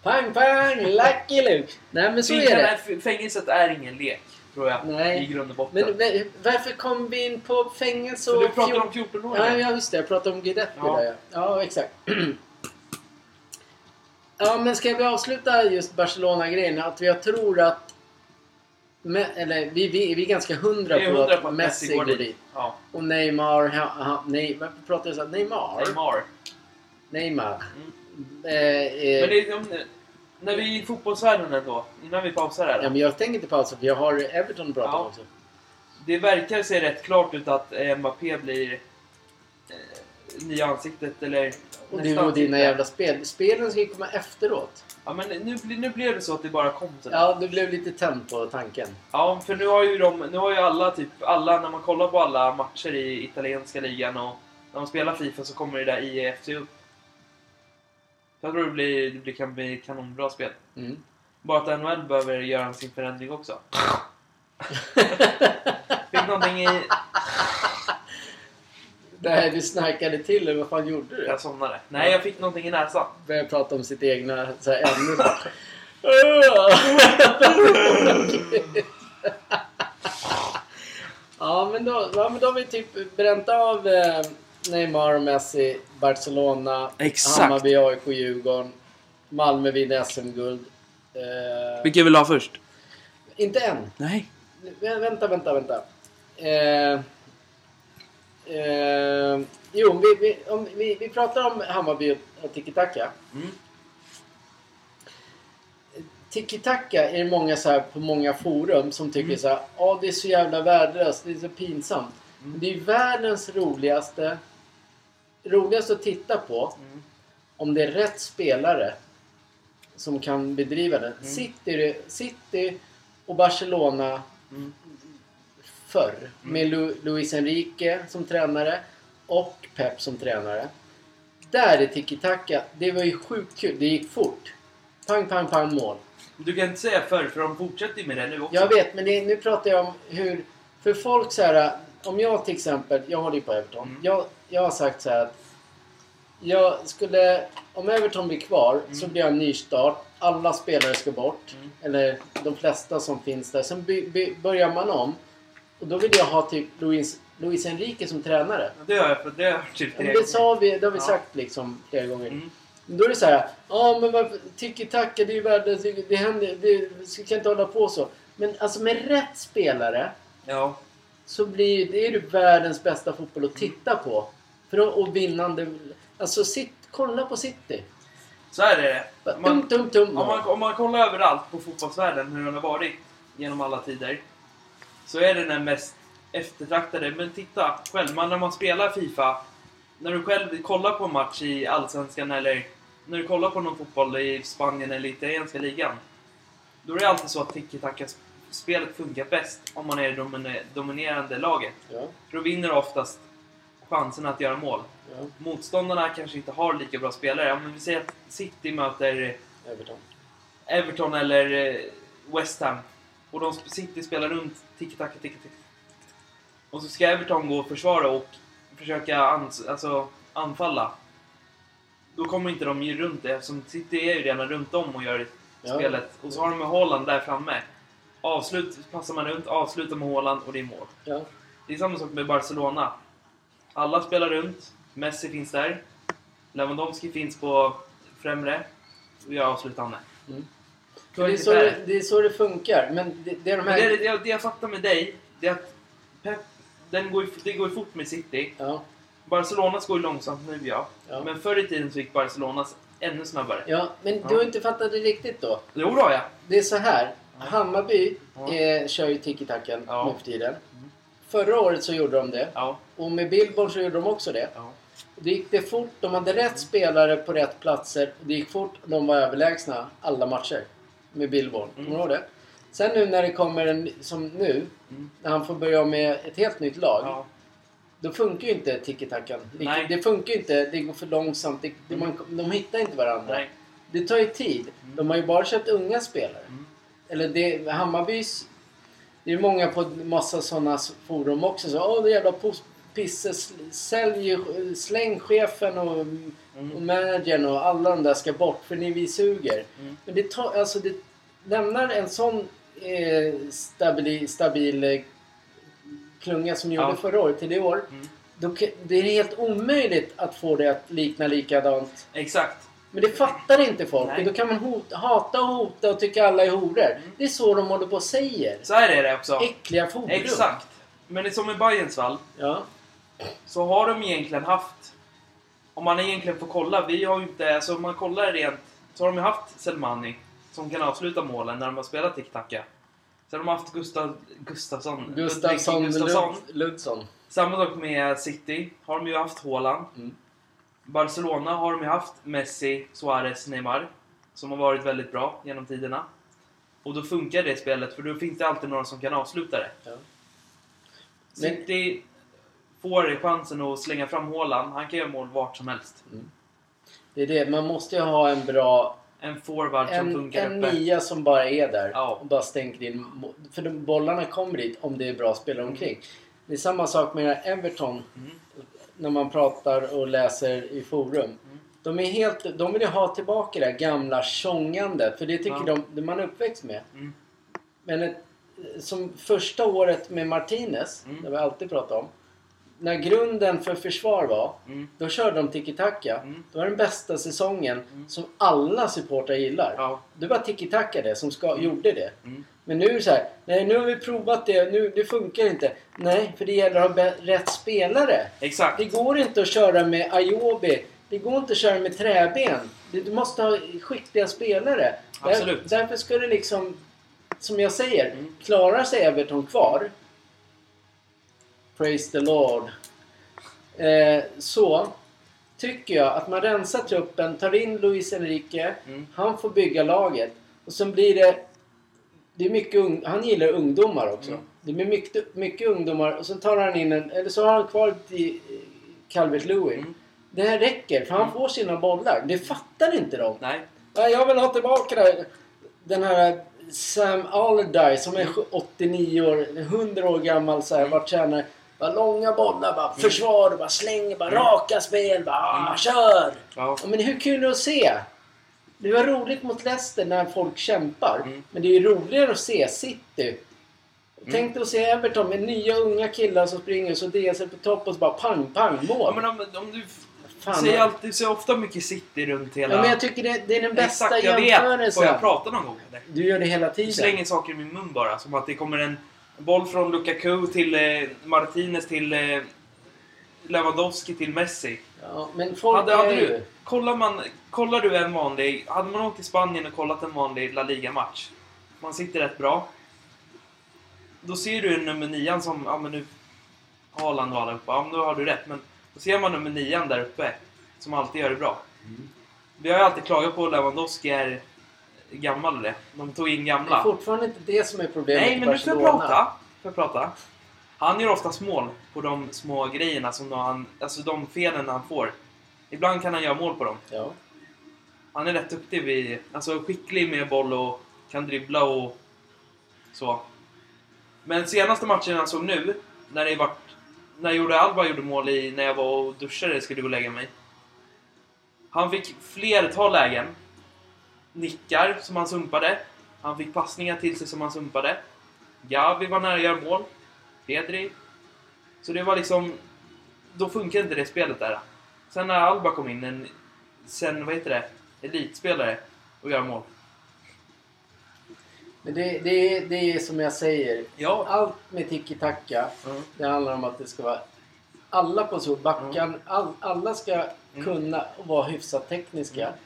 pang, pang! Lucky Luke! Nej, men så finkan är det. är, fängelset är ingen lek, tror jag. Nej. I grund och botten. Men varför kom vi in på fängelse För och... du pratar om 14-åringar. Ja, ja, just det. Jag pratade om Guidetti Ja. där ja. Ja, exakt. ja, men ska vi avsluta just Barcelona-grejen? Att jag tror att... Eller vi, vi, vi är ganska hundra på hundra att på att Messi går dit. Ja, Och Neymar... Ha, ha, nej, varför pratar jag så? Neymar? Neymar. Neymar. Mm. Eh, eh, Men det om, när vi är i fotbollsvärlden ändå, innan vi pausar här. ja, men jag tänker inte pausa för jag har Everton att prata Ja. om också. Det verkar se rätt klart ut att Mbappé blir eh, nya ansiktet eller Och det var dina jävla spel. Spelen ska ju komma efteråt. Ja men nu, blir- nu blev det så att det bara kom sådär. Ja, du blev lite tänd på tanken. Ja, för nu har ju de, nu har ju alla typ, alla, när man kollar på alla matcher i italienska ligan och när man spelar Fifa så kommer det där IEFC upp. Jag tror det, blir, det blir, kan bli kanonbra spel. Mm. Bara att NHL behöver göra sin förändring också. Fick någonting i... Nej, du snarkade till eller vad fan gjorde du? Jag somnade. Nej, jag fick någonting i näsan. Började prata om sitt egna så här, ämne. ja, men då, ja, men då har vi typ bränt av eh, Neymar och Messi, Barcelona, Exakt. Hammarby, AIK, Djurgården, Malmö vinner SM-guld. Eh, Vilka vill du ha först? inte än. Nej. Vä- Vänta, vänta, vänta. Eh, eh, jo, vi, vi, om, vi, vi pratar om Hammarby och- tiki-taka. Mm. Tiki-taka är det många så här, på många forum som tycker Mm. så här, ja det är så jävla värdelöst, det är så pinsamt. Mm. Det är världens roligaste, roligaste att titta på Mm. om det är rätt spelare som kan bedriva den. Mm. City, City och Barcelona Mm. Förr med Lu, Luis Enrique som tränare och Pep som tränare. Där är tiki-taka. Det var ju sjukt kul. Det gick fort. Pang, pang, pang mål. Du kan inte säga förr, för de fortsätter ju med det nu också. Jag vet, men det, nu pratar jag om hur... För folk så här... Om jag till exempel... Jag håller ju på Everton. Mm. Jag, jag har sagt så här att... Jag skulle... Om Everton blir kvar så blir jag en nystart. Alla spelare ska bort. Mm. Eller de flesta som finns där. Sen by, by, börjar man om. Och då vill jag ha typ Luis, Luis Enrique som tränare. Det har jag, för det har jag typ Ja, det, sa vi, det har vi Ja. sagt liksom flera gånger. Mm. Då är det så här, ja men varför, tiki-taka det är ju världens, det, händer, det vi kan inte hålla på så. Men alltså med rätt spelare Ja. så blir det är ju världens bästa fotboll att titta på. För att, och vinnande, alltså sitt, kolla på City. Så är det. Man, Tum, tum, tum. om, man, om man kollar överallt på fotbollsvärlden, hur den har varit genom alla tider. Så är det den mest eftertraktade. Men titta själv, man, när man spelar Fifa. När du själv kollar på en match i Allsvenskan eller när du kollar på någon fotboll i Spanien eller italienska ligan. Då är det alltid så att tiki-taka-spelet funkar bäst om man är det domine- dominerande laget. Ja, För då vinner du oftast chansen att göra mål. ja, Motståndarna kanske inte har lika bra spelare. Om vi säger att City möter Everton. Everton eller eh, West Ham. Och de City spelar runt tiki-taka, tiki-taka. Och så ska Everton gå och försvara och försöka ans- alltså, anfalla. då kommer inte de ju runt det eftersom City är ju redan runt om och gör Ja. spelet. Och så har de med Haaland där framme. Avslut passar man runt, avslutar med Haaland och det är mål. Ja. Det är samma sak med Barcelona. Alla spelar runt. Messi finns där. Lewandowski finns på främre. Och jag avslutar med. Mm. Det är, så det, det. är så det funkar. Men det, det är de här... det, det, det jag fattar med dig, det är att Pep, den går, det går fort med City. Ja, Barcelonas går långsamt nu ja. Ja. Men förr i tiden så gick Barcelonas ännu snabbare. ja, men Ja. du har inte fattat det riktigt då. Jo då ja. Det är så här. Hammarby eh, kör ju tiki-taken Ja. nu för tiden. Förra året så gjorde de det. Och med Billborn så gjorde de också det. Det gick det fort. De hade rätt spelare på rätt platser. Det gick fort. De var överlägsna alla matcher. Med Billborn. Mm. Kommer du ihåg det? Sen nu när det kommer en, som nu, Mm. när han får börja med ett helt nytt lag. ja. Då funkar ju inte tiki-takan. Det, det funkar ju inte. Det går för långsamt. Det, det, man, de hittar inte varandra. Nej. Det tar ju tid. Mm. De har ju bara köpt unga spelare. Mm. Eller det, Hammarbys... Det är många på massa sådana forum också. Så, Åh, det jävla pisse. Sälj släng chefen och, och Mm. managern och alla de där ska bort för ni vi suger. Mm. Men det tar, alltså det lämnar en sån eh, stabil, stabil eh, klunga som gjorde Ja. förra året till i år. Mm. Då, det är helt omöjligt att få det att likna likadant. Exakt. Men det fattar inte folk. Nej. Och då kan man hota, hata och hota och tycka alla är horor. Mm. Det är så de håller på och säger. Så här är det också. Äckliga forum. Exakt. Men det är som i Bayerns fall. Ja. Så har de egentligen haft... Om man egentligen får kolla. Vi har ju inte... Alltså om man kollar rent. Så har de ju haft Selmani. Som kan avsluta målen när de har spelat tic-tacka. Sen har de haft Gustav, Gustafsson. Gustafsson, Gustafsson. Lud, Ludsson. Samma sak med City. Har de ju haft Haaland. Mm. Barcelona har de ju haft Messi, Suarez, Neymar. Som har varit väldigt bra genom tiderna. Och då funkar det spelet för då finns det alltid några som kan avsluta det. Ja. City får chansen att slänga fram Haaland. Han kan göra mål vart som helst. Det är det. Man måste ju ha en bra... En forward som En, funkar en uppe. nia som bara är där. Ja. Och bara stänker in. För de bollarna kommer dit om det är bra spelare omkring. Det är samma sak med Everton. Mm. När man pratar och läser i forum. De, är helt, de vill ju ha tillbaka det gamla tjongandet. För det tycker Ja. de, man är uppväxt med. Mm. Men ett, som första året med Martinez, Mm. det vi alltid pratat om. När grunden för försvar var, Mm. då körde de tiki-taka. Mm. Det var den bästa säsongen Mm. som alla supportrar gillar. Ja. Det var tiki-taka det som ska, gjorde det. Mm. Men nu är det så här, nej nu har vi provat det, nu, det funkar inte. Nej, för det gäller att ha rätt spelare. Exakt. Det går inte att köra med Ayobi. Det går inte att köra med träben. Du måste ha skickliga spelare. Där, Absolut. därför ska det liksom, som jag säger, Mm. klarar sig Everton kvar. Praise the Lord. Eh, så tycker jag att man rensar truppen, tar in Luis Enrique. Mm. Han får bygga laget. Och sen blir det... det är mycket ung, han gillar ungdomar också. Mm. Det blir mycket, mycket ungdomar och sen tar han in en... Eller så har han kvar till Calvert Lewin. Mm. Det här räcker för han får sina bollar. Det fattar inte de. Nej. Nej, jag vill ha tillbaka det. den här Sam Allardyce som är 89 år, 100 år gammal så här, vart tränare. Bara långa bollar, bara försvar, bara slänger, bara raka spel, bara ah, Mm. kör! Ja. Ja, men hur kul är det att se? Det var roligt mot Leicester när folk kämpar. Mm. Men det är ju roligare att se City. Tänk dig att se Everton med nya unga killar som springer och så DS på topp och så bara pang, pang, Ja, mål. men om, om du Fan, vad- alltid, du ser ofta mycket City runt hela... Ja, men jag tycker det, det är den bästa Exakt, jag vet. jämförelsen. Får jag prata någon gång eller? Du gör det hela Du tiden. slänger saker i min mun bara. Som att det kommer en boll från Lukaku till eh, Martinez till eh, Lewandowski till Messi. Ja, men folk Hade, är hade ju... du, kollar, man, kollar du en vanlig... Hade man åkt till Spanien och kollat en vanlig La Liga-match. Man sitter rätt bra. Då ser du nummer nian som... Ja men nu... Haaland och alla uppe. Ja men då har du rätt. Men då ser man nummer nian där uppe. Som alltid gör det bra. Vi har ju alltid klagat på att Lewandowski är gammal det. De tog in Det är gamla. fortfarande inte det som är problemet Nej, men nu får jag prata. Får jag prata? Han gör oftast mål på de små grejerna som han... Alltså de felen han får. Ibland kan han göra mål på dem. Ja. Han är rätt duktig vid... Alltså skicklig med boll och kan dribbla och så. Men senaste matchen jag såg nu, när det vart... När Jordi Alba gjorde mål i... När jag var och duschade skulle gå och lägga mig. Han fick flertal lägen. Nickar som han sumpade. Han fick passningar till sig som han sumpade. Gavi var nära att göra mål. Pedri. Så det var liksom... Då funkar inte det spelet där. Sen när Alba kom in, en... Sen, vad heter det? Elitspelare. Och gör mål. Men det, det, är- det är som jag säger. Ja. Allt med tiki-taka. Mm. Det handlar om att det ska vara alla positioner. Backan, all, alla ska Mm. kunna vara hyfsat tekniska. Mm.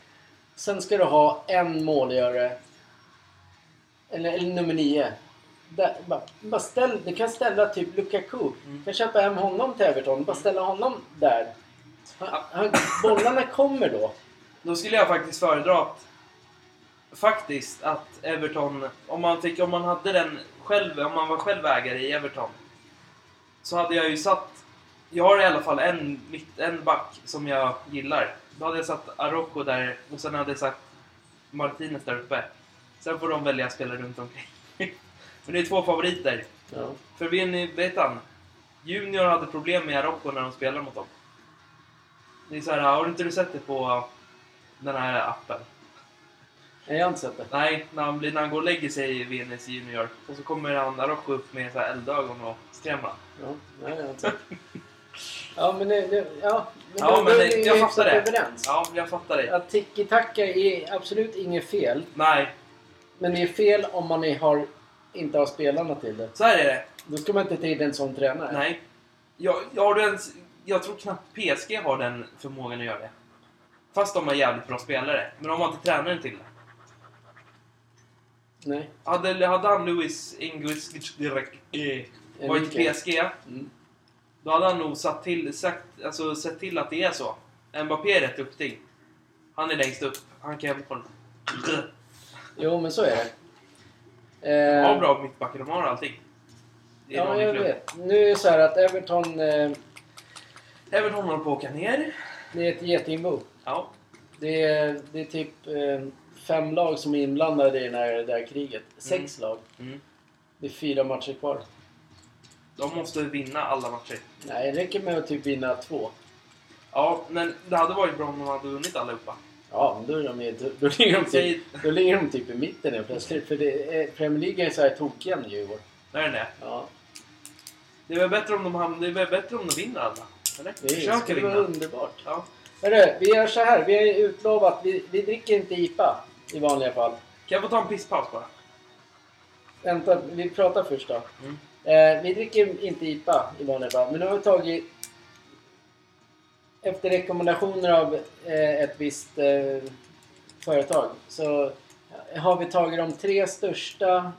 Sen ska du ha en målgörare. Eller, eller nummer nio. Där, bara, bara ställ, du kan ställa typ Lukaku. Mm. Du kan köpa hem honom till Everton. Bara ställa honom där. Han, han, bollarna kommer då. Då skulle jag faktiskt föredra att, faktiskt att Everton, om man, fick, om man hade den själv, om man var själv ägare i Everton, så hade jag ju satt, jag har i alla fall en, en back som jag gillar. Då hade jag satt Araujo där och sen hade jag satt Martinez där uppe. Sen får de välja spelare runt omkring. Men det är två favoriter. Ja. För vet, vet han, Junior hade problem med Araujo när de spelade mot dem. Det är så här, har inte du sett det på den här appen? Nej, Jag har inte sett det. Nej, när han, blir, när han går och lägger sig i VNS Junior och så kommer han Araujo upp med så här eldögon och skrämmer. Ja, nej, jag har inte sett. Ja, men det, det, ja, Ja, då- men då det- är jag fattar det. Överens. Ja, jag fattar dig. Att tiki-taka är absolut inget fel. Nej, Men det är fel om man är, har, inte har spelarna till det. så här är det. Då ska man inte ta in en sån tränare. Nej. Jag, jag, har ens, jag tror knappt PSG har den förmågan att göra det. Fast de har jävligt bra spelare. Men de har inte tränaren till det. Nej. Hade, hade han Luis direkt eh, varit i. PSG, Mm. Då hade han nog satt till, sagt, alltså, sett till att det är så. Mbappé är rätt duktig. Han är längst upp. Han kan hämta honom. Jo, men så är det. Eh, Ja, bra mittbackar. De har allting. Ja, jag klubb. vet. Nu är det så här att Everton, eh, Everton håller på att åka ner. det är ett getingbo. Ja. Det är, det är typ eh, fem lag som är inblandade i den här, det här kriget. Sex lag. Mm. Det är fyra matcher kvar. De måste vinna alla matcher. Nej, det räcker med att typ vinna två. Ja, men det hade varit bra om de hade vunnit allihopa. Ja, men då, är de, ju- då, ligger de typ, då ligger de typ i mitten helt plötsligt. För det är, Premier League är så här tokjämn ju i år. är det det? Ja, Det är väl bättre om de, det är väl bättre om de vinner alla? Eller? det Försöker skulle vara vinna. underbart. Ja. Hörru, vi gör så här. Vi har ju utlovat, vi, vi dricker inte IPA i vanliga fall. Kan jag få ta en pisspaus bara? Vänta, vi pratar först då. Mm. Eh, vi dricker inte IPA i vanliga fall, men nu har vi tagit efter rekommendationer av eh, ett visst eh, företag så har vi tagit de tre största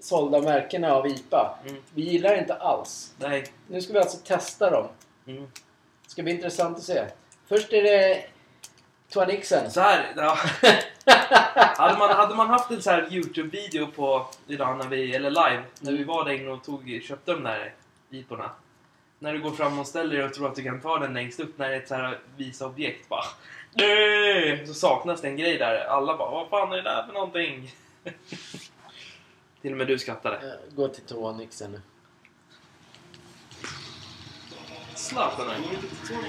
sålda märkena av IPA. Mm. Vi gillar inte alls. Nej. Nu ska vi alltså testa dem. Mm. Det ska bli intressant att se. Först är det Twanixen. Så här, ja. hade, man, hade man haft en så här Youtube-video på idag när vi, eller live, när vi var där inne och tog, köpte de där iporna. När du går fram och ställer dig och tror att du kan ta den längst upp när det är ett så här visa objekt bara. "Nej!" Så saknas det en grej där. Alla bara vad fan är det där för någonting? Till och med du skrattade. Eh, Gå till Twanixen nu. Zlatan till Tony.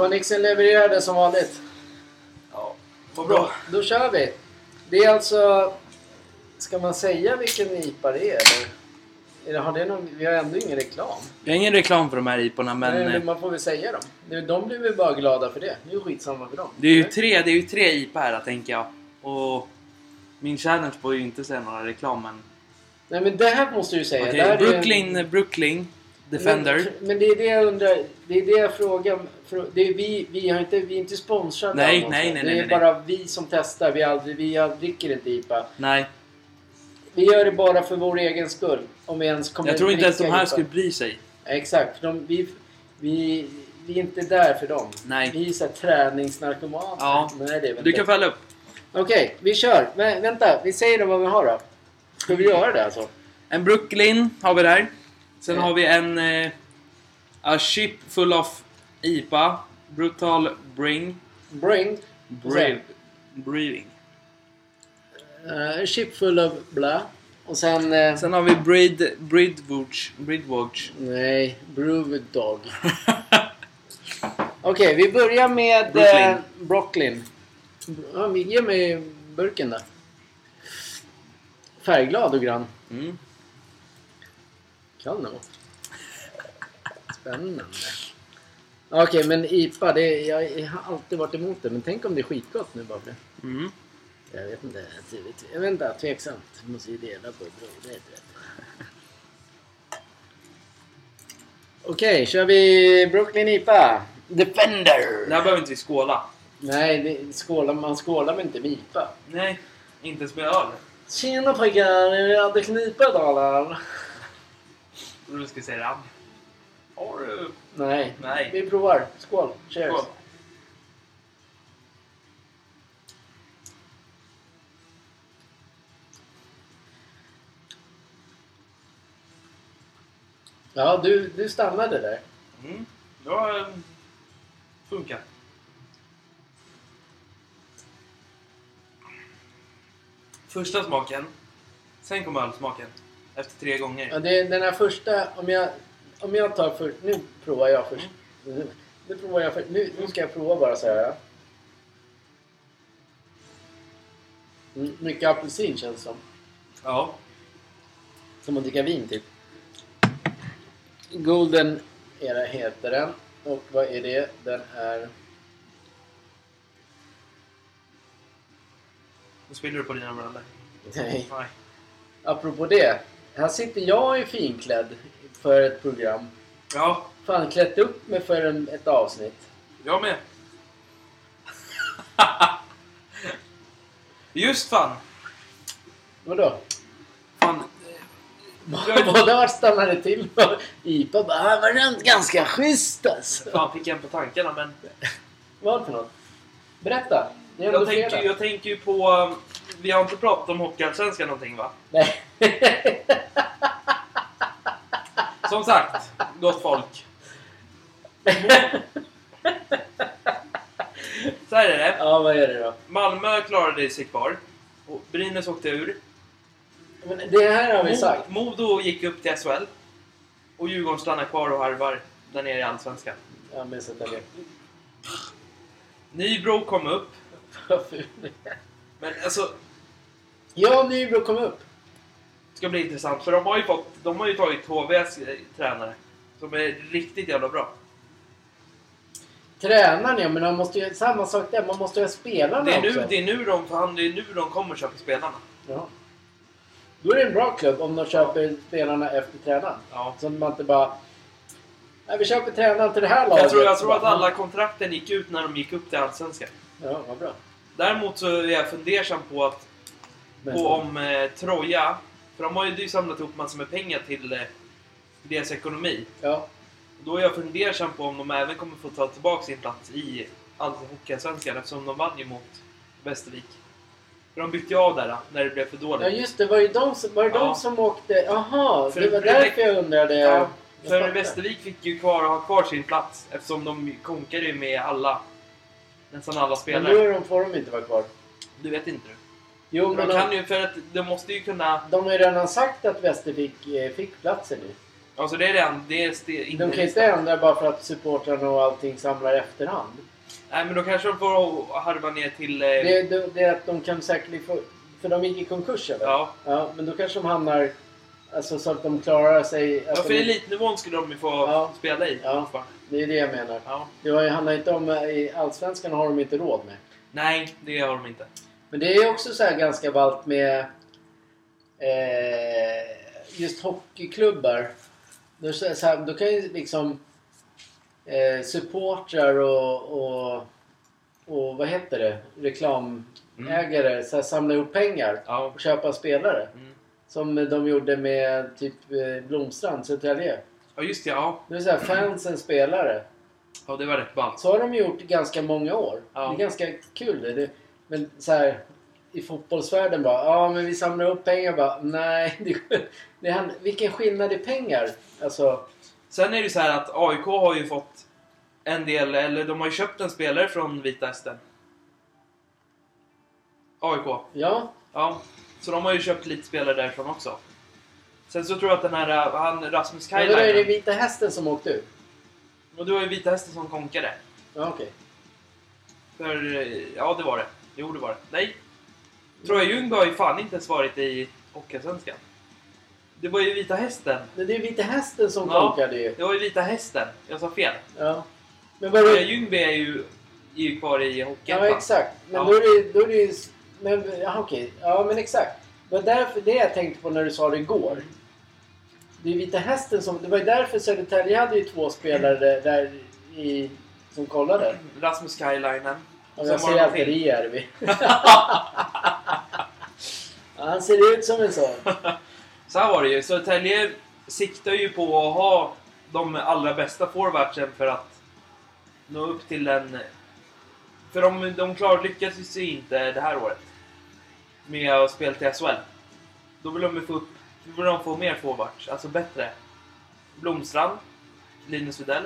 Tonicsen levererade som vanligt. Ja, vad bra. Då, då kör vi. Det är alltså... Ska man säga vilken IPA det är eller? eller har det någon, vi har ändå ingen reklam. Jag har ingen reklam för de här IPorna men... Nej, eh, men man får väl säga dem. De blir väl bara glada för det. Det är ju skitsamma för dem. Det är ju tre, det är ju tre IPA här tänker jag. Och min challenge får ju inte säga några reklam men... Nej men det här måste du ju säga. Det här är- Brooklyn, Brooklyn Defender. Men, men det är det jag undrar. Det är det jag frågar. Det är vi, vi, har inte, vi är inte sponsrade Nej, av nej, sån. nej, Det nej, är nej. bara vi som testar. Vi, aldrig, vi dricker inte IPA. Nej, Vi gör det bara för vår egen skull. Om vi ens kommer jag tror inte ens de här IPA. skulle bry sig. Exakt. De, vi, vi, vi är inte där för dem. Nej. Vi är så här träningsnarkomaner. Ja. Nej, det Du kan fälla upp. Okej, vi kör. Men vänta, vi säger då vad vi har då. Ska vi göra det alltså? En Brooklyn har vi där. Sen har vi en... Eh, a ship full of IPA. Brutal Bring. Bring. Brave. Breathing. Uh, ship full of bla. Och sen... eh, Sen har vi Brid... Bridwatch. Bridwatch. Nej, Brew Dog. Okej, vi börjar med Brooklyn. eh, Brooklyn. Ja, men ge mig burken då. Färgglad och grann. Mm. Kan det vara. Spännande. Okej, men IPA, det, jag har alltid varit emot det. Men tänk om det är skitgott nu bara för det. Mm. Jag vet inte. Jag vet inte, tveksamt. Måste ju dela på brodet. Okej, kör vi Brooklyn IPA. Defender! Det här behöver inte vi skåla. Nej, det, skålar, man skålar väl inte med IPA? Nej, inte ens med öl. Tjena pojkar, jag hade knipa idag eller? Och du ska säga det. Har du? Nej. Nej. Vi provar. Skål. Cheers. Skål. Ja, du, du stannade där. Mm. Ja, eh, funkar. Första smaken. Sen kommer ölsmaken. Efter tre gånger. Ja, det, den här första, om jag, om jag tar för, Nu provar jag först. Nu, nu provar jag först. Nu, nu ska jag prova bara så här. Mm, mycket apelsin känns det som. Ja. Som att dricka vin typ. Golden era heter den. Och vad är det? Den är... Nu spiller du på dina brallor. Nej. Nej. Apropå det. Här sitter jag i finklädd för ett program. Ja, Fan, klätt upp mig för en, ett avsnitt. jag med. Just fan. Vadå? Fan. Båda vart stannade till och IPA bara "Ah, var den ganska schysst alltså. Fan fick jag en på tankarna men. Vad för något? Berätta. Jag tänker, jag tänker ju på... Vi har inte pratat om Hockeyallsvenskan någonting va? Nej. Som sagt, gott folk. Så här är det. ja, vad är det då? Malmö klarade sig kvar. Och Brynäs åkte ur. Men det här har vi sagt. Modo gick upp till SHL. Och Djurgården stannar kvar och harvar där nere i Allsvenskan. Ja, men sätta ner. Nybro kom upp. Men alltså, Ja, Nybro kom upp. det ska bli intressant. För de har ju, fått, de har ju tagit HVs tränare. Som är riktigt jävla bra. Tränaren ja, men man måste ju... Samma sak där. Man måste ju ha spelarna Det är, nu, också. det, är nu de, fan, det är nu de kommer köpa spelarna. Ja. Då är det en bra klubb om de köper spelarna efter tränaren. Ja. Så man inte bara... Nej, vi köper tränaren till det här laget. Jag tror, jag tror att alla kontrakten gick ut när de gick upp till Allsvenskan. Ja, vad bra. Däremot så är jag fundersam på, att, Men, på om eh, Troja... För de har ju samlat ihop massor med pengar till eh, deras ekonomi. Ja. Då är jag fundersam på om de även kommer få ta tillbaka sin plats i Hockeyallsvenskan eftersom de vann ju mot Västervik. För de bytte ju av där då, när det blev för ja, dåligt. just det. Var det de som, var det Ja. de som åkte... Jaha, För det var därför jag undrade. Ja, för. Västervik fick ju kvar, ha kvar sin plats eftersom de konkade ju med alla. Nästan alla Men spelare. nu är de, får de inte vara kvar. Du vet inte du? Jo, men De de, kan ju, för att de måste ju kunna... de har ju redan sagt att Västervik eh, fick platsen nu. Alltså det är redan... Det är ste, De kan inte ändra bara för att supportrarna och allting samlar efterhand. Nej men då kanske de får harva ner till... Eh, Det, det, det är att de kan säkert få... För de gick i konkurs eller? ja. Ja, men då kanske de hamnar... Alltså så att de klarar sig... ja, för de, elitnivån skulle de ju få Ja. spela i. Ja. Det är det jag menar. ja. Det handlar inte om... I Allsvenskan har de inte råd med. Nej, det har de inte. Men det är också så här ganska ballt med eh, just hockeyklubbar. Då, så här, då kan ju liksom eh, supportrar och, och, och vad heter det? Reklamägare så här, samla ihop pengar Ja. och köpa spelare. Mm. Som de gjorde med typ eh, Blomstrand, Södertälje. Ja, just det. Ja. Det så här, fansen spelare. ja, det var rätt ballt. Så har de gjort i ganska många år. Ja. Det är ganska kul det. det. Men så här i fotbollsvärlden bara, ja men vi samlar upp pengar bara, nej. Det, det, hand- vilken skillnad i pengar? Alltså, Sen är det så här att AIK har ju fått en del, eller de har ju köpt en spelare från Vita Hästen. AIK. ja. Ja. Så de har ju köpt lite spelare därifrån också. Sen så tror jag att den här, äh, han Rasmus Men då är det Kajlainen. Vita Hästen som åkte ut? Och det var ju Vita Hästen som konkade. Ja, okej. För, eh, ja det var det. Jo det var det. Nej. Troja Ljungby har ju fan inte ens varit i Hockeyallsvenskan. Det var ju Vita Hästen. Men det är Vita Hästen som Ja. konkade ju. Det var ju Vita Hästen. Jag sa fel. Ja. Men vadå? Troja Ljungby är ju, är ju kvar i Ja, Hockeyettan. exakt. Men Ja. då är det ju... Men, ja, okej. Ja, men exakt. Var därför det jag tänkte på när du sa det igår. Det är Vita Hästen som... Det var ju därför Södertälje hade ju två spelare där i... Som kollade. Rasmus Kajlainen. Och jag ser det alltid. Rijärvi. Han ser ut som en sån. Så här var det ju. Södertälje siktar ju på att ha de allra bästa forwardsen för att nå upp till den... För de, de klar, lyckas ju inte det här året med att spela till SHL. Då vill de få upp... Vill de få mer forwards, alltså bättre. Blomstrand, Linus Widell.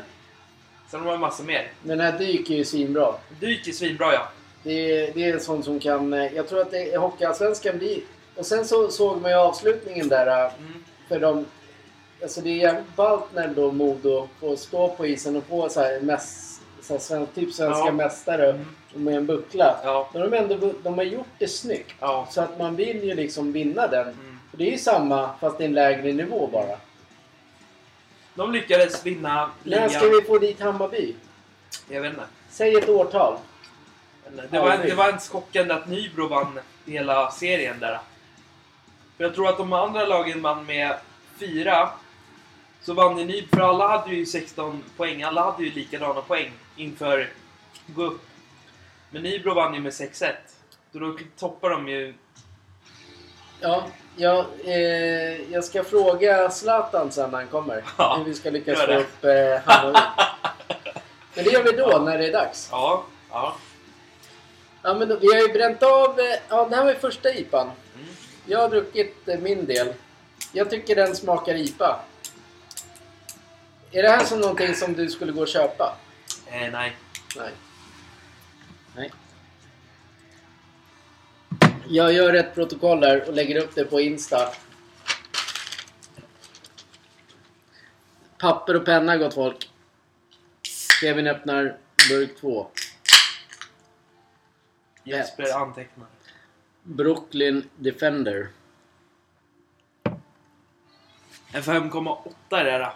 Sen har de en massa mer. Den här Dyk är ju svinbra. Dyk är svinbra ja. Det är, det är en sån som kan... eh, Jag tror att det, Hockeyallsvenskan blir... Och sen så såg man ju avslutningen där. eh, Mm. För de... Alltså det är jävligt ballt när då Modo får stå på isen och få så här, mäss, så här typ svenska Ja. mästare Mm. med en buckla. Ja. Men de, har ändå, de har gjort det snyggt. Ja. Så att man vill ju liksom vinna den. Mm. Och det är ju samma fast är en lägre nivå bara. De lyckades vinna När ska ligan. vi få dit Hammarby? Jag vet inte. Säg ett årtal. Det var, det var inte chockande att Nybro vann hela serien där. För jag tror att de andra lagen vann med fyra. Så vann ju Nybro, för alla hade ju 16 poäng. Alla hade ju likadana poäng inför gå upp. Men Nybro vann ju med 6-1. Så då toppar de ju... Ja, ja eh, jag ska fråga Zlatan sen när han kommer. Ja, hur vi ska lyckas få upp eh, Hammarby. Men det gör vi då, när det är dags. Ja, ja. Ja, men då, vi har ju bränt av... Eh, ja, det här var ju första IPan. Mm. Jag har druckit eh, min del. Jag tycker den smakar IPA. Är det här som någonting som du skulle gå och köpa? Eh, nej. Nej. Nej. Jag gör ett protokoll där och lägger upp det på Insta. Papper och penna gott folk. Kevin öppnar burk 2. Jesper antecknar. Brooklyn Defender. En 5,8 är det här.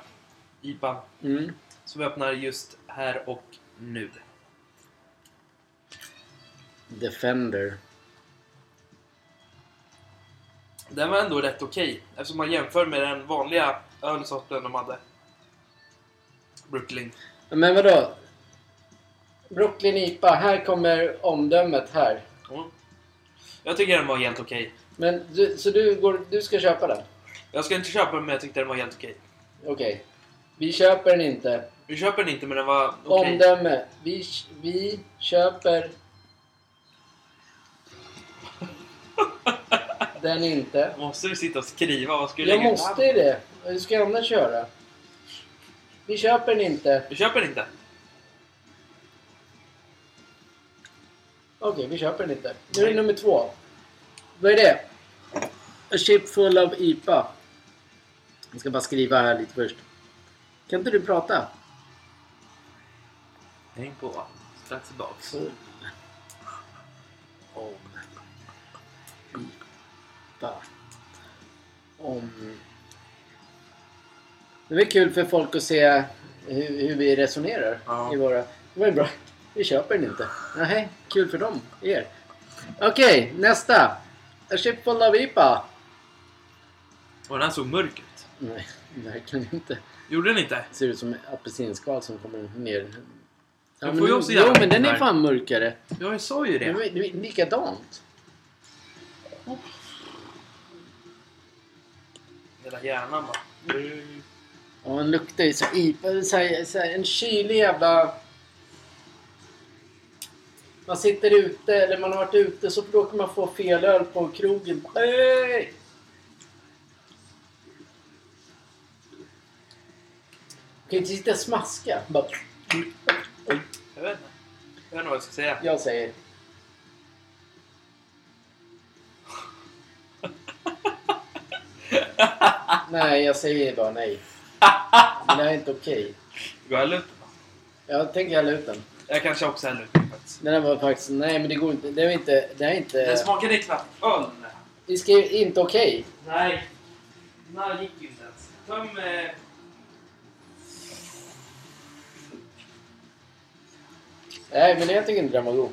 IPA. Mm. Som vi öppnar just här och nu. Defender. Den var ändå rätt okej eftersom man jämför med den vanliga ölsorten de hade. Brooklyn. Men vadå? Brooklyn IPA. Här kommer omdömet här. Mm. Jag tycker den var helt okej. Men du, så du, går, du ska köpa den? Jag ska inte köpa den men jag tyckte den var helt okej. Okej. Vi köper den inte. Vi köper den inte men den var okej. Omdöme. Vi, vi köper den inte. Måste du sitta och skriva? Vad du Jag lägga måste ju det. Hur ska jag annars köra? Vi köper den inte. Vi köper den inte. Okej, vi köper den inte. Nu är det nummer två. Vad är det? A ship full of IPA. Jag ska bara skriva här lite först. Kan inte du prata? Häng på. Strax tillbaks. Om IPA. Om... Det är kul för folk att se hur, hur vi resonerar Ja. i våra... Det var ju bra. Vi köper den inte. Nej, kul för dem. Er. Okej, nästa. A ship full of IPA. Och den såg mörk ut. Nej, verkligen inte. Gjorde den inte? Ser ut som apelsinskal som kommer ner. Ja, får men, ju också jo, men den är fan mörkare. Ja, jag sa ju Det det. är, det är likadant. Hela hjärnan bara. Ja, den luktar ju så IPA. Så här, så här, en kylig jävla... Man sitter ute, eller man har varit ute, så råkar man få fel öl på krogen. Hey! Man kan inte sitta och smaska. Bara, oj. Jag vet inte. Jag vet inte vad jag ska säga. Jag säger... nej, jag säger bara nej. Men det är inte okej. Går jag ut den? Jag tänker hälla ut den. Jag kanske också häller ut den faktiskt. Den var faktiskt... Nej, men det går inte. Det är inte... Det är Den inte... smakade knappt öl den. Vi skrev inte okej. Nej. Den här gick ju inte ens. Töm... Eh... Nej, men jag tycker inte den var god.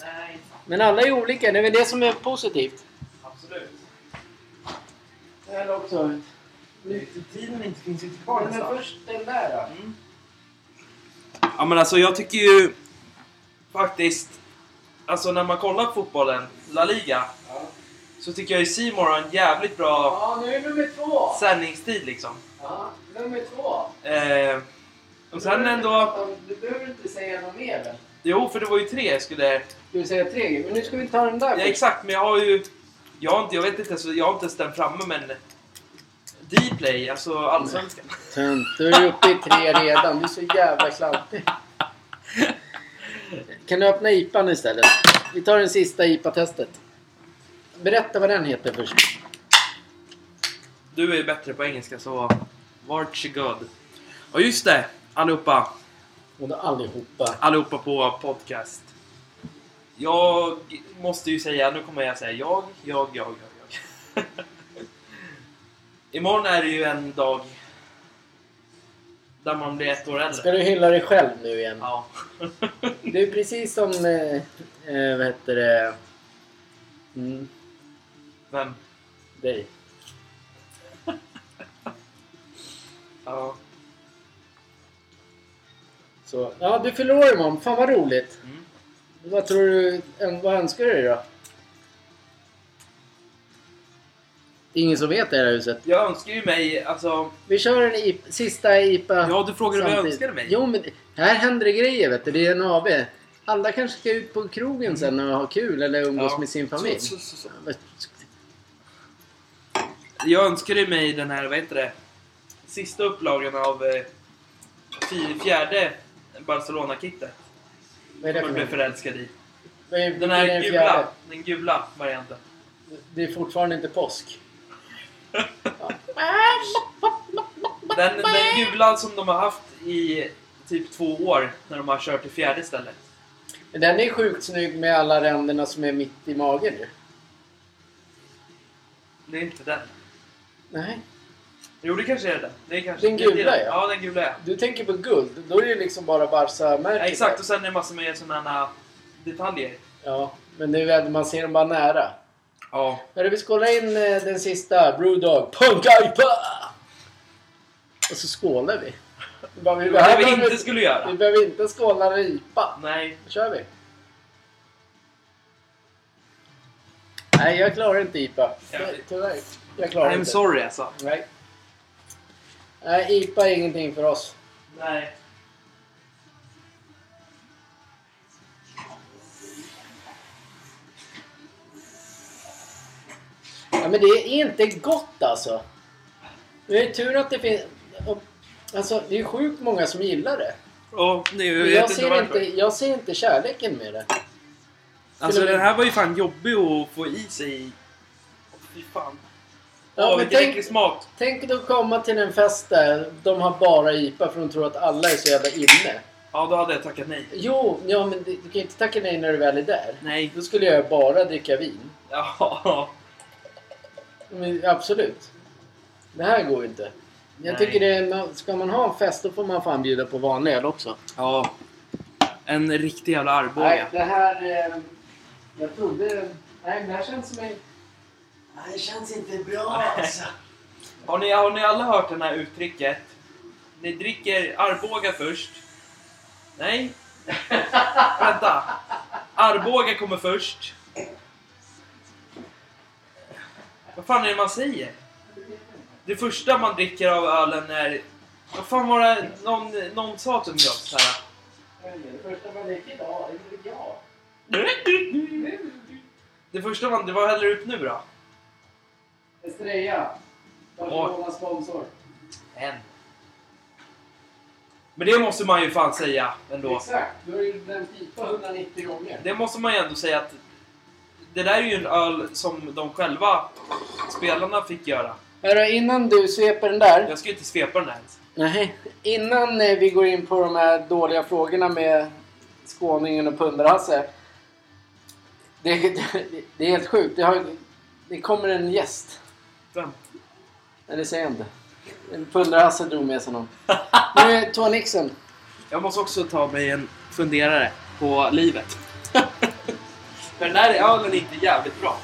Nej. Men alla är olika. Det är väl det som är positivt. Absolut. Det här är också... Tiden inte finns inte kvar Men först den där då. Mm. Ja men alltså jag tycker ju faktiskt Alltså när man kollar på fotbollen, La Liga Ja. Så tycker jag ju Simon har en jävligt bra ja, nu är nummer två. sändningstid liksom Ja, nummer två. eh, Och sen ändå Du behöver inte säga något mer väl? Jo för det var ju tre jag skulle Ska vi säga tre? Men nu ska vi ta den där Ja exakt men jag har ju Jag har inte, jag vet inte, så jag har inte ens den framme men Dplay, alltså allsvenskan Tönt, du är uppe i tre redan. Du är så jävla klantig. Kan du öppna IPan istället? Vi tar den sista IPA-testet. Berätta vad den heter först. Du är ju bättre på engelska så varsågod Och just det, allihopa Och allihopa. allihopa på podcast. Jag måste ju säga, nu kommer jag säga jag, jag, jag, jag, jag. Imorgon är det ju en dag där man blir ett år Ska äldre. du hylla dig själv nu igen? Ja. Det är precis som... Eh, eh, vad heter det? Mm, Vem? dig. Ja. Så, ja, du fyller år imorgon. Fan vad roligt. Mm. Vad tror du... Vad önskar du dig då? Det är ingen som vet det här huset. Jag önskar ju mig, alltså... Vi kör en IP, sista IPA. Ja, du frågade vad jag önskade mig. Jo, men här händer det grejer vet du. Det är en AB. Alla kanske ska ut på krogen sen och ha kul eller umgås Ja. med sin familj. Så, så, så. Jag önskade mig den här, vad heter det? Sista upplagan av eh, fjärde Barcelona-kittet. Vad är det för blev förälskad i. Är- Den här den gula, fjärde? den gula varianten. Det är fortfarande inte påsk. Den, den gula som de har haft i typ två år när de har kört till fjärde stället. Men den är sjukt snygg med alla ränderna som är mitt i magen nu. Det är inte den. Nej. Jo, det kanske är den. Det är kanske, Den det är gula, den. ja. Ja, den gula ja. Du tänker på guld. Då är det liksom bara Barca-märket. ja. Exakt, och sen är det massor med sådana detaljer. Ja, men nu är man ser dem bara nära. Ja. Hörru, vi skålar in eh, den sista. Brewdog Punk IPA! Och så skålar vi. vi, bara, vi, Det var det vi inte skulle göra. Vi behöver inte skåla en IPA. Nej. Då kör vi. Nej, jag klarar inte IPA. Ja. Tyvärr. Jag klarar I'm inte. sorry alltså. Nej. Nej, IPA är ingenting för oss. Nej. Ja, men det är inte gott alltså. Det är tur att det finns... Alltså, det är sjukt många som gillar det. Men vet jag, inte ser inte, jag ser inte kärleken med det. Alltså den här var ju fan jobbig att få i sig. Fy fan. Ja, Åh, men vilken tänk- smak! Tänk då komma till en fest där de har bara IPA för de tror att alla är så jävla inne. Ja, då hade jag tackat nej. Jo, ja men du kan ju inte tacka nej när du väl är där. Nej. Då skulle jag bara dricka vin. Ja. Men, absolut. Det här går ju inte. Jag Nej. tycker det är, ska man ha en fest då får man fan bjuda på vanlig öl också. Ja. En riktig jävla Nej, Arboga. det här... Eh, jag trodde... Nej, det här känns som en... Nej, det känns inte bra alltså. Har ni, har ni alla hört det här uttrycket? Ni dricker Arboga först. Nej. Vänta. Arboga kommer först. Vad fan är det man säger? Det första man dricker av ölen är... Vad fan var det någon, någon sa till mig så här. Det första man dricker idag, det dricker jag. Det första man... Det var häller upp nu då? Estrella. Barcelonas sponsor. En. Men det måste man ju fan säga ändå. Exakt. Du har ju nämnt IPA 190 gånger. Det måste man ju ändå säga att det där är ju en öl som de själva, spelarna, fick göra. Hörru, innan du sveper den där. Jag ska ju inte svepa den ens. Nej. Innan eh, vi går in på de här dåliga frågorna med skåningen och Punderhasse. Det, det, det är helt sjukt. Det, har, det kommer en gäst. Vem? Nej, det säger jag inte. Punderhasse drog med sig någon. Nu är Toa Nixon. Jag måste också ta mig en funderare på livet. För den ölen är inte jävligt bra.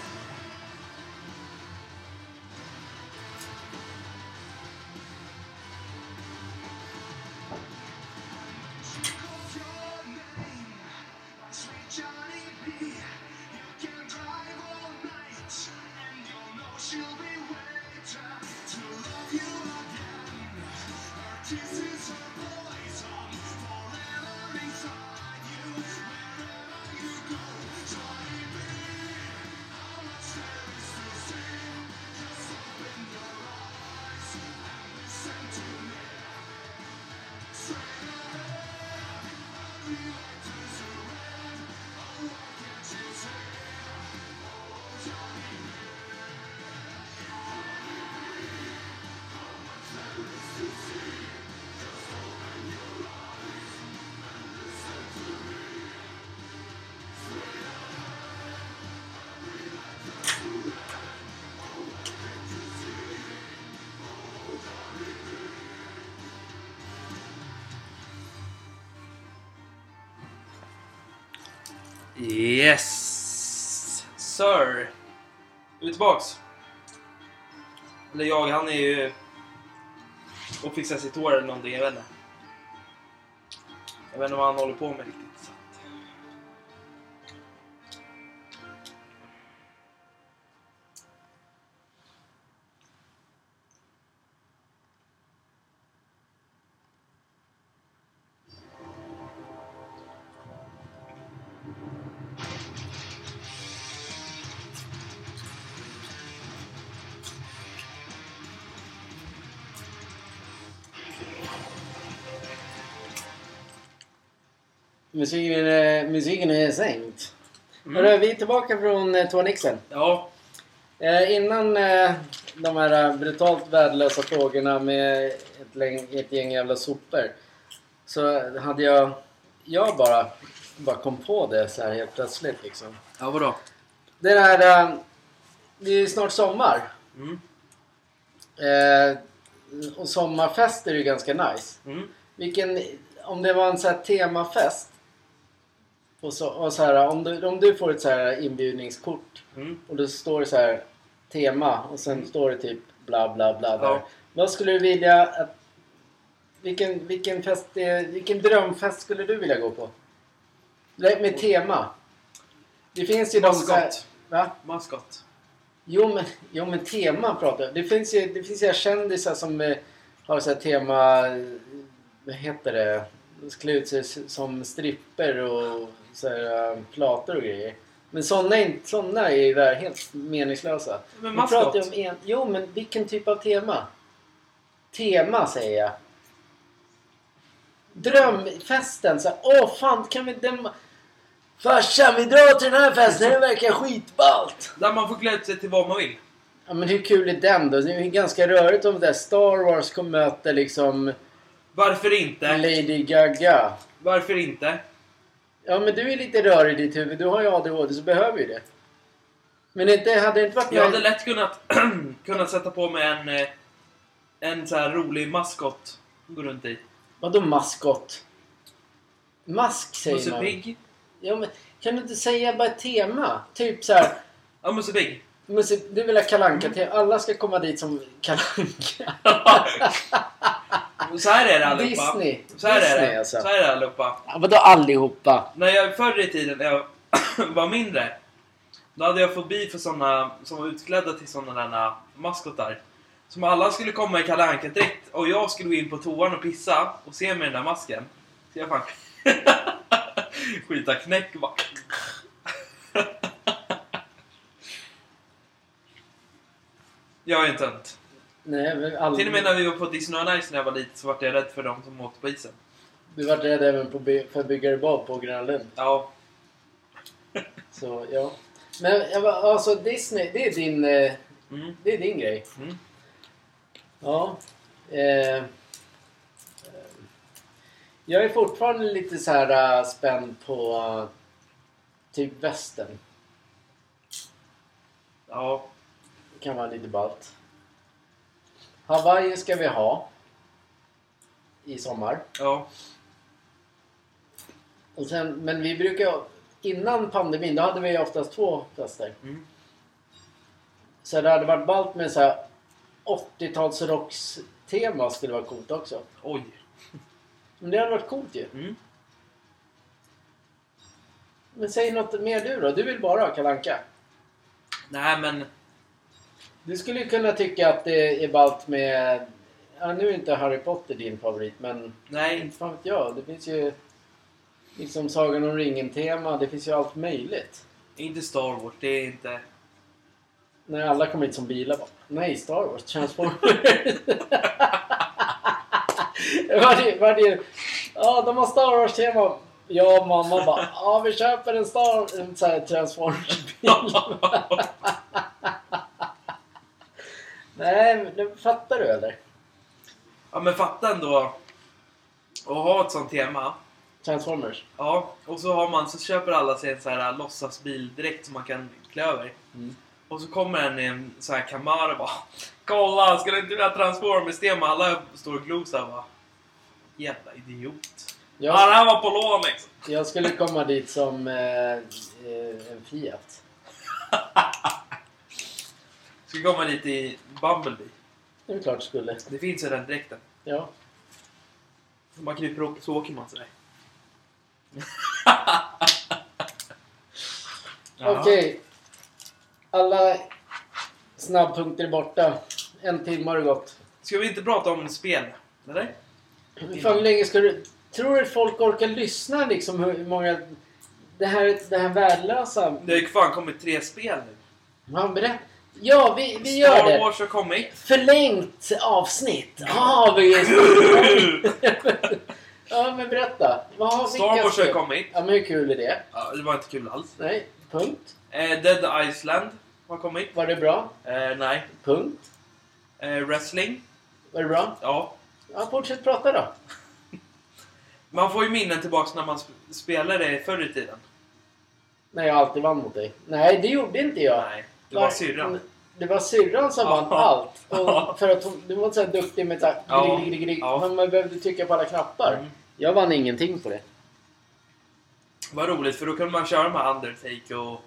Tillbaks? Eller jag, han är ju... Och fixar sitt hår eller någonting, jag vet inte. Jag vet inte vad han håller på med riktigt. Musiken är, musiken är sänkt. Mm. Hörru, vi är tillbaka från eh. Ja, Eh, innan eh, de här eh, brutalt värdelösa frågorna med ett, läng- ett gäng jävla sopor. Så hade jag... Jag bara, bara kom på det så här helt plötsligt liksom. ja vadå? Det där... Eh, det är ju snart sommar. Mm. Eh, och sommarfester är ju ganska nice. Mm. Vilken... Om det var en så här temafest. Och så, och så här, om, du, om du får ett så här inbjudningskort. Mm. Och då står det så här tema och sen står det typ bla bla bla där. Ja. Vad skulle du vilja att... Vilken, vilken, fest, är- vilken drömfest skulle du vilja gå på? Det- Med tema. Det finns ju de så här, Maskot. Va? Maskot. Jo men, jo men tema pratar jag. Det finns ju, det finns ju kändisar som eh, har så tema... eh, Vad heter det? De skulle ut sig som stripper och så här, eh, plator och grejer. Men sådana är, såna är ju där helt meningslösa. Men Vi maskot. om en, jo men vilken typ av tema? Tema säger jag. Drömfesten så här, åh fan kan vi... Den, farsan vi drar till den här festen, det verkar skitballt! Där man får klä ut sig till vad man vill. Ja men hur kul är den då? Det är ju ganska rörigt om det där Star Wars kommer möta liksom Varför inte? Lady Gaga. Varför inte? Ja men du är lite rörig i ditt huvud. Du har ju ADHD så behöver ju det. Men inte, hade det inte varit Jag hade lätt kunnat, kunnat sätta på mig en, eh, en så här rolig maskot. Gå runt i. Vadå maskot? Mask säger Musse man. Pigg. Ja, men kan du inte säga bara ett tema? Typ så här. Ja, Musse Pigg. Musse, du vill ha kalanka till Alla ska komma dit som kalanka. Så här är det allihopa. Disney. Så här är Disney, det. alltså. Så här är det allihopa. Ja, vadå allihopa? När jag förr i tiden när jag var mindre. Då hade jag fobi för såna som var utklädda till såna där maskotar. Som alla skulle komma i Kalle Anka-dräkt och jag skulle gå in på toan och pissa och se med den där masken. Så jag fan skita knäck bara. Jag är en tönt. Nej, men all... Till och med när vi var på Disney on Ice när jag var liten så var jag rädd för dem som åkte på isen. Du var rädd även på för byggare bad på Gröna Lund. Ja, Så, ja. Men jag bara, alltså Disney, det är din, eh, mm, det är din grej. mm. Ja. Eh, eh, jag är fortfarande lite så här uh, spänd på uh, typ västern. ja, Det kan vara lite ballt. Hawaii ska vi ha. I sommar. ja. Och sen, men vi brukar Innan pandemin då hade vi oftast två fester. Mm. Så det hade varit ballt med så här 80-tals rocks tema skulle vara coolt också. Oj. Men det hade varit coolt ju. Mm. Men säg något mer du då. Du vill bara ha kalanka. Nej men, Du skulle ju kunna tycka att det är ballt med... Ja, nu är inte Harry Potter din favorit, men nej. inte fan vet jag. Det finns ju liksom Sagan om ringen-tema. Det finns ju allt möjligt. Inte Star Wars, det är inte... När alla kommer hit som bilar bara, Nej, Star Wars, Transformers. varje, varje, ja, de har Star Wars-tema. Jag och mamma bara, ja vi köper en Star en så här Transformers-bil. Nej, men fattar du eller? ja men fatta ändå att ha ett sånt tema. Transformers. Ja, och så har man, så köper alla sig en så här låtsasbil direkt som man kan klä över. Mm. Och så kommer en i en sån här Camaro och bara Kolla, ska du inte vilja Transformers-tema? Alla står och glor såhär bara Jävla idiot. Ja, det Jag, här var på lån liksom. jag skulle komma dit som eh, en Fiat. Ska komma dit i Bumblebee. Det är klart det skulle. Det finns ju den dräkten. Ja. Man kryper upp så åker man sådär. Okej. Alla snabbpunkter är borta. En timme har det gått. Ska vi inte prata om spel? Eller? Hur fan länge ska du... Tror du folk orkar lyssna liksom? Hur många... Det här, det här värdelösa... Det har ju fan kommit tre spel nu. Han berätt... Ja, vi, vi gör Star det. Wars har kommit. Förlängt avsnitt. Ja, vi Ja, men berätta. Vad Star Wars har kommit. Ja, men hur kul är det? Ja, det var inte kul alls. Nej, punkt. Eh, Dead Iceland har kommit. Var det bra? Eh, nej. Punkt. Eh, wrestling. Var det bra? Ja. Ja, fortsätt prata då. Man får ju minnen tillbaks när man sp- spelade förr i tiden. När jag alltid vann mot dig. Nej, det gjorde inte jag. Nej, det var syrran. Det var syrran som vann allt. Och för att hon, du var så här duktig med såhär... Ja. Ja. Man behövde trycka på alla knappar. Mm. Jag vann ingenting på det. Vad roligt, för då kunde man köra med Undertake och...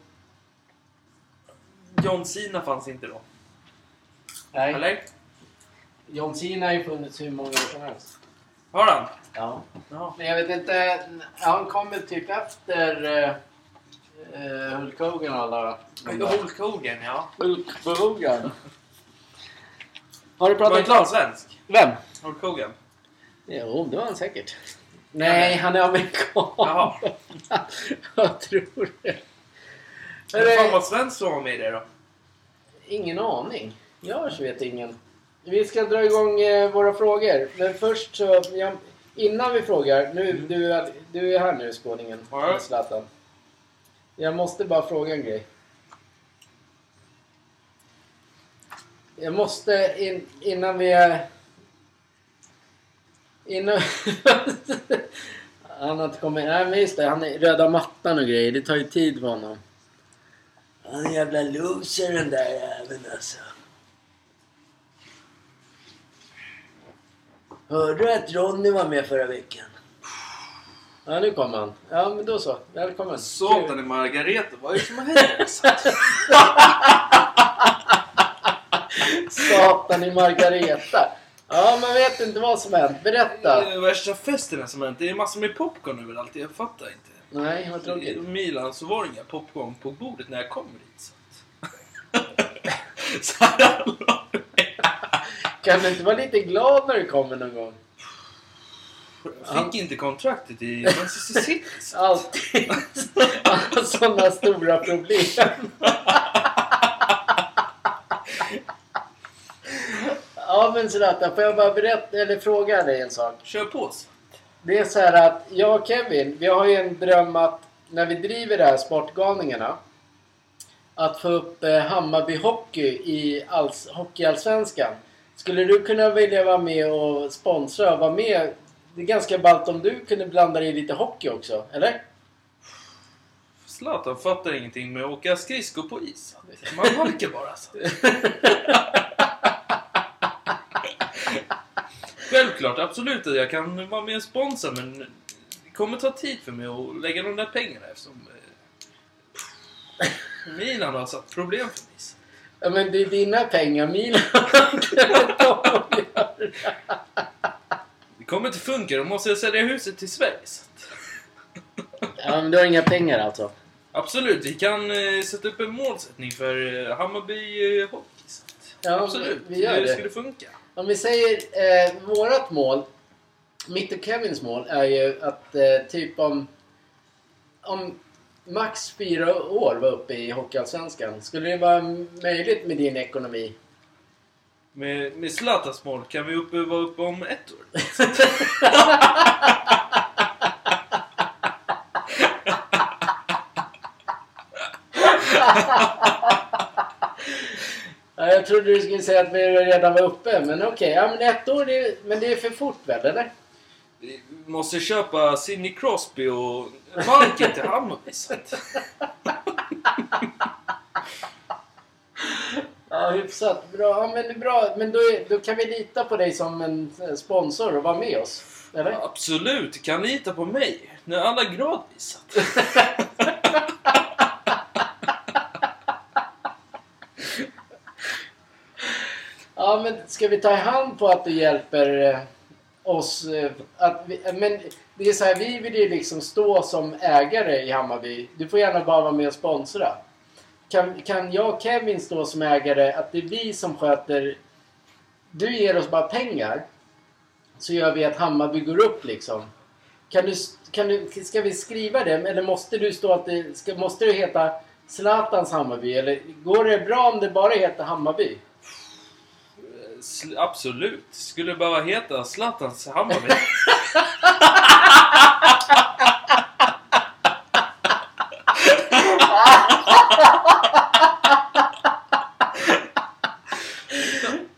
John Cena fanns inte då. Nej. Eller? John Cena har ju funnits hur många år som helst. Har han? Ja. Ja. Men jag vet inte. Han kom väl typ efter eh, Hulk Hogan och alla. Hulk Hogan, ja. Hulk Hogan. Har du Var pratat inte han svensk? Vem? Hulk Hogan? Jo, det var han säkert. Nej, han är amerikan. Jaha. jag tror det. Hur fan var svensk som var med i det då? Ingen aning. Jag vet ingen. Vi ska dra igång eh, våra frågor. Men först så... Jag, innan vi frågar. Nu, du, är- du är här nu, skåningen. Ja. Zlatan. Jag måste bara fråga en grej. Jag måste in, innan vi är... Innan... han har inte kommit... Nej men just det, han är röda mattan och grejer. Det tar ju tid för honom. Han är en jävla loser den där jäveln alltså. Hörde du att Ronny var med förra veckan? Ja, nu kommer han. Ja, men då så. Välkommen. Satan i Margareta, vad är det som har hänt? Satan i Margareta. Ja, man vet inte vad som hänt. Det Berätta. är värsta festen som hänt. Det är massor med popcorn överallt. Jag fattar inte. Nej, vad I tråkigt. Milan så var det inga popcorn på bordet när jag kom dit. Så, så här Kan du inte vara lite glad när du kommer någon gång? Jag fick inte kontraktet i Manchester City. Alltid sådana stora problem. Ja men Zlatan, får jag bara berätta eller fråga dig en sak? Kör på. så. Det är så här att jag och Kevin, vi har ju en dröm att när vi driver det här Sportgalningarna att få upp eh, Hammarby Hockey i alls, Hockeyallsvenskan. Skulle du kunna vilja vara med och sponsra och vara med? Det är ganska ballt om du kunde blanda dig i lite hockey också, eller? Zlatan fattar ingenting med att åka skridskor på is. Man halkar bara. Så. Självklart, absolut att jag kan vara med och sponsra men det kommer ta tid för mig att lägga de där pengarna eftersom eh, Milan har satt problem för mig. Ja men det är dina pengar, mina. Det kommer inte funka, då måste jag sälja huset till Sverige. Så. att- ja men du har inga pengar alltså? Absolut, vi kan eh, sätta upp en målsättning för eh, Hammarby eh, Hockey. Ja, absolut, vi gör det. skulle funka. Om vi säger eh, vårat mål, mitt och Kevins mål, är ju att eh, typ om, om max fyra år var uppe i Hockeyallsvenskan. Skulle det vara möjligt med din ekonomi? Med, med Zlatans mål kan vi uppe, vara uppe om ett år. Ja, jag trodde du skulle säga att vi redan var uppe, men okej. Ja, men ett år, det är, men det är för fort väl, eller? Vi måste köpa Sidney Crosby och marken till Hammarby. så att- Ja, hyfsat. Bra. Ja, men det är bra. Men då, är, då kan vi lita på dig som en sponsor och vara med oss. Eller? Absolut, kan lita på mig. Nu är alla att- Ja, men ska vi ta i hand på att du hjälper eh, oss? eh, Att vi, men det är så här, vi vill ju liksom stå som ägare i Hammarby. Du får gärna bara vara med och sponsra. Kan, kan jag och Kevin stå som ägare, att det är vi som sköter... Du ger oss bara pengar. Så gör vi att Hammarby går upp liksom. Kan du, kan du, ska vi skriva det? Eller måste du stå att det, ska, måste det heta Zlatans Hammarby? Eller går det bra om det bara heter Hammarby? Absolut. Skulle behöva heta Zlatans Hammarby.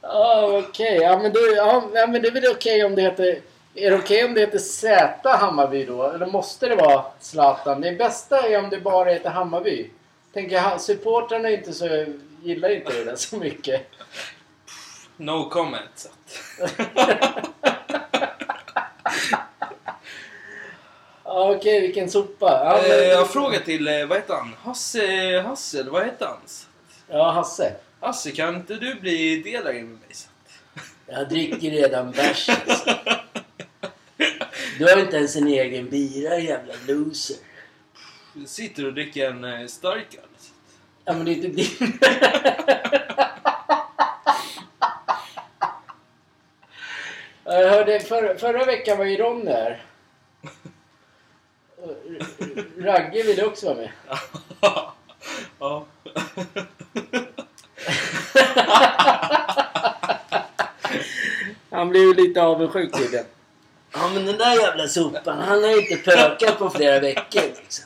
Ja, okej. Ja, men då, ja, men det är väl okej om det heter... Är det okej om det heter Z Hammarby då? Eller måste det vara Zlatan? Det bästa är om det bara heter Hammarby. Tänker jag, supportrarna inte så, gillar inte det där så mycket. No comment. Okej, vilken sopa. Ja, Eh, men, Jag har frågat till, eh, vad heter han? Hasse, Hasse, eller vad heter han? ja Hasse. Hasse, kan inte du bli delägare med mig? Jag dricker redan bärs. alltså. Du har inte ens en egen bira, jävla loser. Du sitter och dricker en eh, starköl. Så. Ja, men det är inte din. Jag hörde för, förra veckan var ju här. Och Ragge ville också vara med. ja. Han blev ju lite avundsjuk tydligen. Ja men den där jävla sopan, han har inte pökat på flera veckor liksom.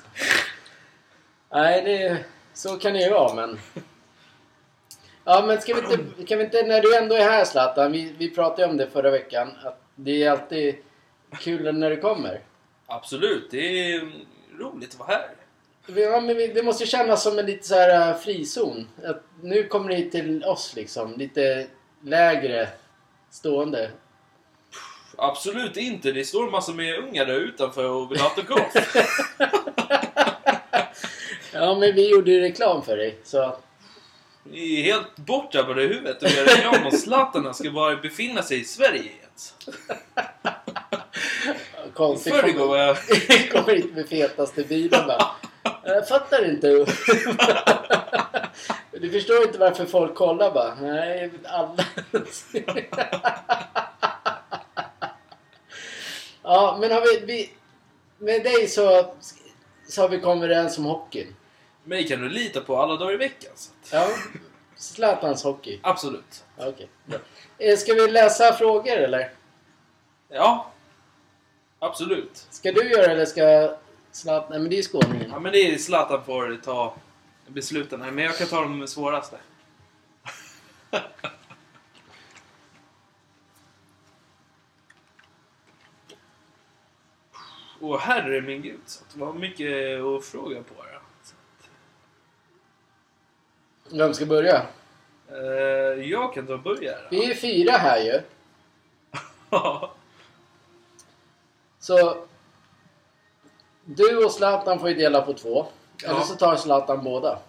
Nej, det, så kan det ju vara men... Ja, men ska vi inte, kan vi inte, när du ändå är här Zlatan, vi, vi pratade ju om det förra veckan, att det är alltid kul när du kommer. Absolut, det är roligt att vara här. Ja, men vi, det måste ju kännas som en lite så här äh, frizon. Att nu kommer ni till oss liksom, lite lägre stående. Absolut inte. Det står massa med ungar där utanför och vill ha autograf. Ja, men vi gjorde ju reklam för dig, så... Ni är helt borttappade i huvudet och gör reklam om Zlatan ska bara befinna sig i Sverige ens. Konstigt. Förrgår var jag... kommer hit med fetaste bilen bara. Jag fattar inte. Du förstår inte varför folk kollar bara. Nej, alla. Ja, men har vi, vi... Med dig så, så har vi kommit överens om hockeyn. Mig kan du lita på alla dagar i veckan. Så. att- Ja. Zlatans hockey. Absolut. Okej. Eh, Ska vi läsa frågor eller? Ja. Absolut. Ska du göra det eller ska Zlatan... Nej men det är skåningen. Ja, men det är Zlatan får ta besluten. Men jag kan ta de svåraste. Åh herre min gud. Så det var mycket att fråga på här. Så Vem ska börja? att, eh, jag kan ta och börja. Vi är fyra här ju. Så du och Zlatan får ju dela på två. Ja. Eller så tar Zlatan båda.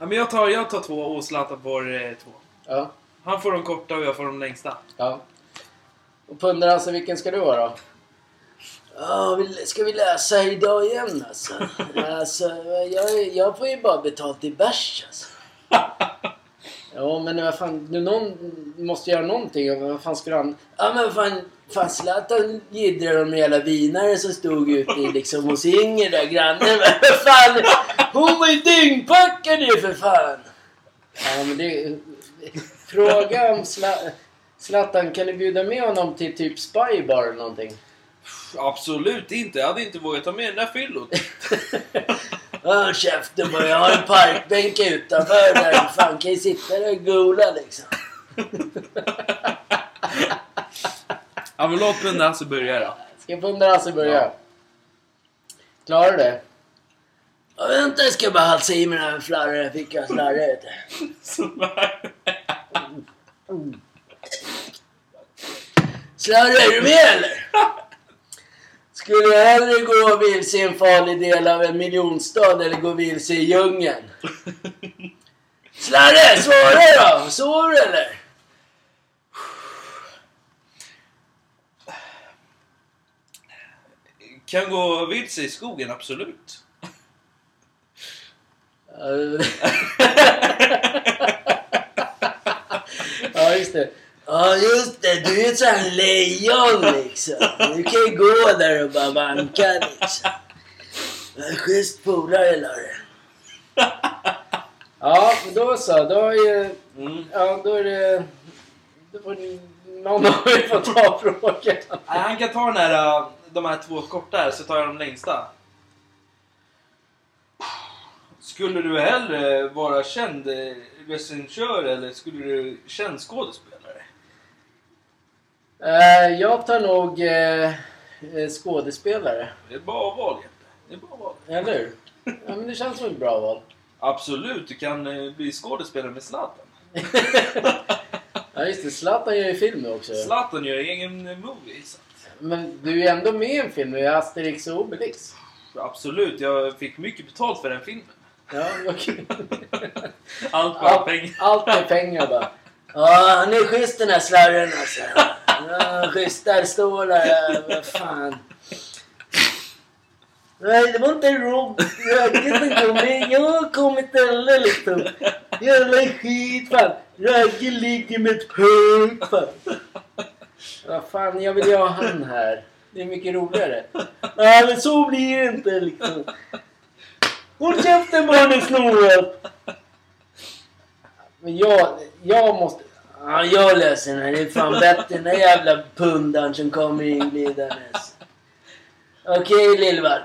ja, men jag tar, jag tar två och Zlatan får eh, två. Ja. Han får de korta och jag får de längsta. ja. Och pundar alltså, vilken ska du vara då? Ja, vi- ska vi läsa idag igen alltså? alltså jag, jag får ju bara betalt i bärs alltså. Ja, men vad fan, nu någon måste göra någonting. Och Vad fan ska han... Ja, men fan, fan Zlatan jiddrar om jävla vinare som stod ute i liksom hos Inger där grannen. Men vad fan, hon var ju dyngpackad ju för fan! Ja, men det... Fråga om Zla- Zlatan, kan du bjuda med honom till typ Spybar eller någonting? Absolut inte. Jag hade inte vågat ta med den där fyllot. Ja, käften bara. Jag har en parkbänk utanför där. Fan, kan ju sitta där och gola liksom. Ja, men låt där så börja då. Ska jag fundera alltså börja? Ja. Klarar du det? Ja, vänta, jag ska bara halsa i mig den här flarran. Jag fick en slarra vet du. Slarra, är du med eller? Skulle jag hellre gå vilse i en farlig del av en miljonstad eller gå vilse i djungeln? Slarre, svara då! Sover du eller? Kan gå vilse i skogen, absolut. ja, just det. Ja, just det. Du är ett sånt här lejon liksom. Du kan ju gå där och bara vanka liksom. Men Schysst polare, Larry. Ja, men då så. Då är ju... Mm. Ja, då är det... Då får ni- någon av er får ta frågan. Nej, han kan ta den här, äh, de här två korta här, så tar jag de längsta. Skulle du hellre vara känd eh, recensör regissör eller skulle du känd skådespelare? Eh, jag tar nog eh, skådespelare. Det är bara val, Jeppe. Det är bara val. Eller hur? Ja, men det känns som ett bra val. Absolut, du kan eh, bli skådespelare med Zlatan. Ja, just det. Zlatan gör ju film nu också. Zlatan gör egen movie. Så. Men du är ändå med i en film nu, Asterix och Obelix. Absolut, jag fick mycket betalt för den filmen. Ja, kul. Allt bara Allt, pengar. allt är pengar bara. Ja, han är schysst den här slarren alltså. Ja, står där. Vad fan. Nej, det var inte Rob Ragge som kom. Jag kom i heller liksom. Jävla skit fan. Ragge ligger med ett punk fan. Vad fan, jag vill ju ha han här. Det är mycket roligare. Nej, men så blir det inte liksom. Håll käften barnen snoret! Men jag, jag måste... Ja, jag den här. Det är fan bättre än den där jävla pundaren som kommer inglidandes. Okej lillvalp.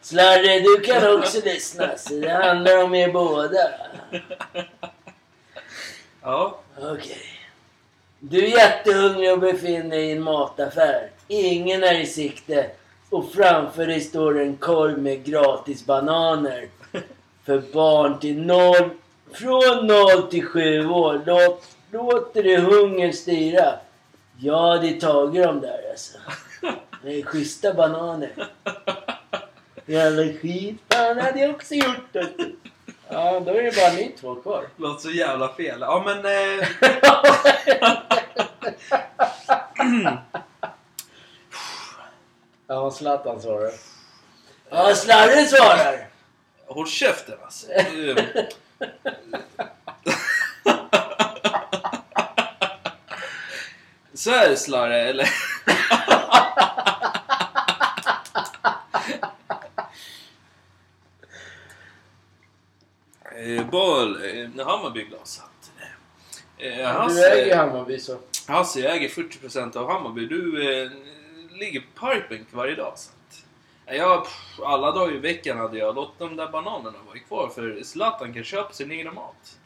Slarre, du kan också lyssna. Så det handlar om er båda. Ja. Okej. Du är jättehungrig och befinner dig i en mataffär. Ingen är i sikte. Och framför dig står en korg med gratis bananer. För barn till noll, från 0 till 7 år. Låt, låter du hungern styra? Ja, det tagit dem där alltså. Det är schyssta bananer. Jävla skit. Fan hade jag också gjort det. Ja, då är det bara ni två kvar. Låter så jävla fel. Ja men... Eh, Ja, Zlatan svarar. Ja, Slarre svarar. håll käften alltså. Så är det Slarre, eller? Eh, Boll, eh, Hammarbyglas. Eh, Du äger Hammarby så. Hasse jag äger 40% av Hammarby. Du eh, ligger på parkbänk varje dag. Så pff, alla dagar i veckan hade jag låtit de där bananerna vara kvar för Zlatan kan köpa sin egen mat.